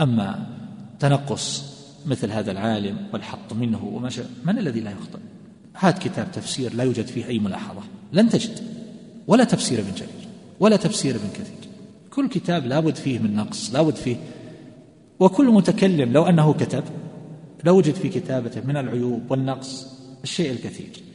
أما تنقص مثل هذا العالم والحط منه وما من الذي لا يخطئ؟ هات كتاب تفسير لا يوجد فيه أي ملاحظة. لن تجد. ولا تفسير ابن جرير. ولا تفسير ابن كثير. كل كتاب لابد فيه من نقص لابد فيه. وكل متكلم لو أنه كتب لوجد في كتابته من العيوب والنقص الشيء الكثير.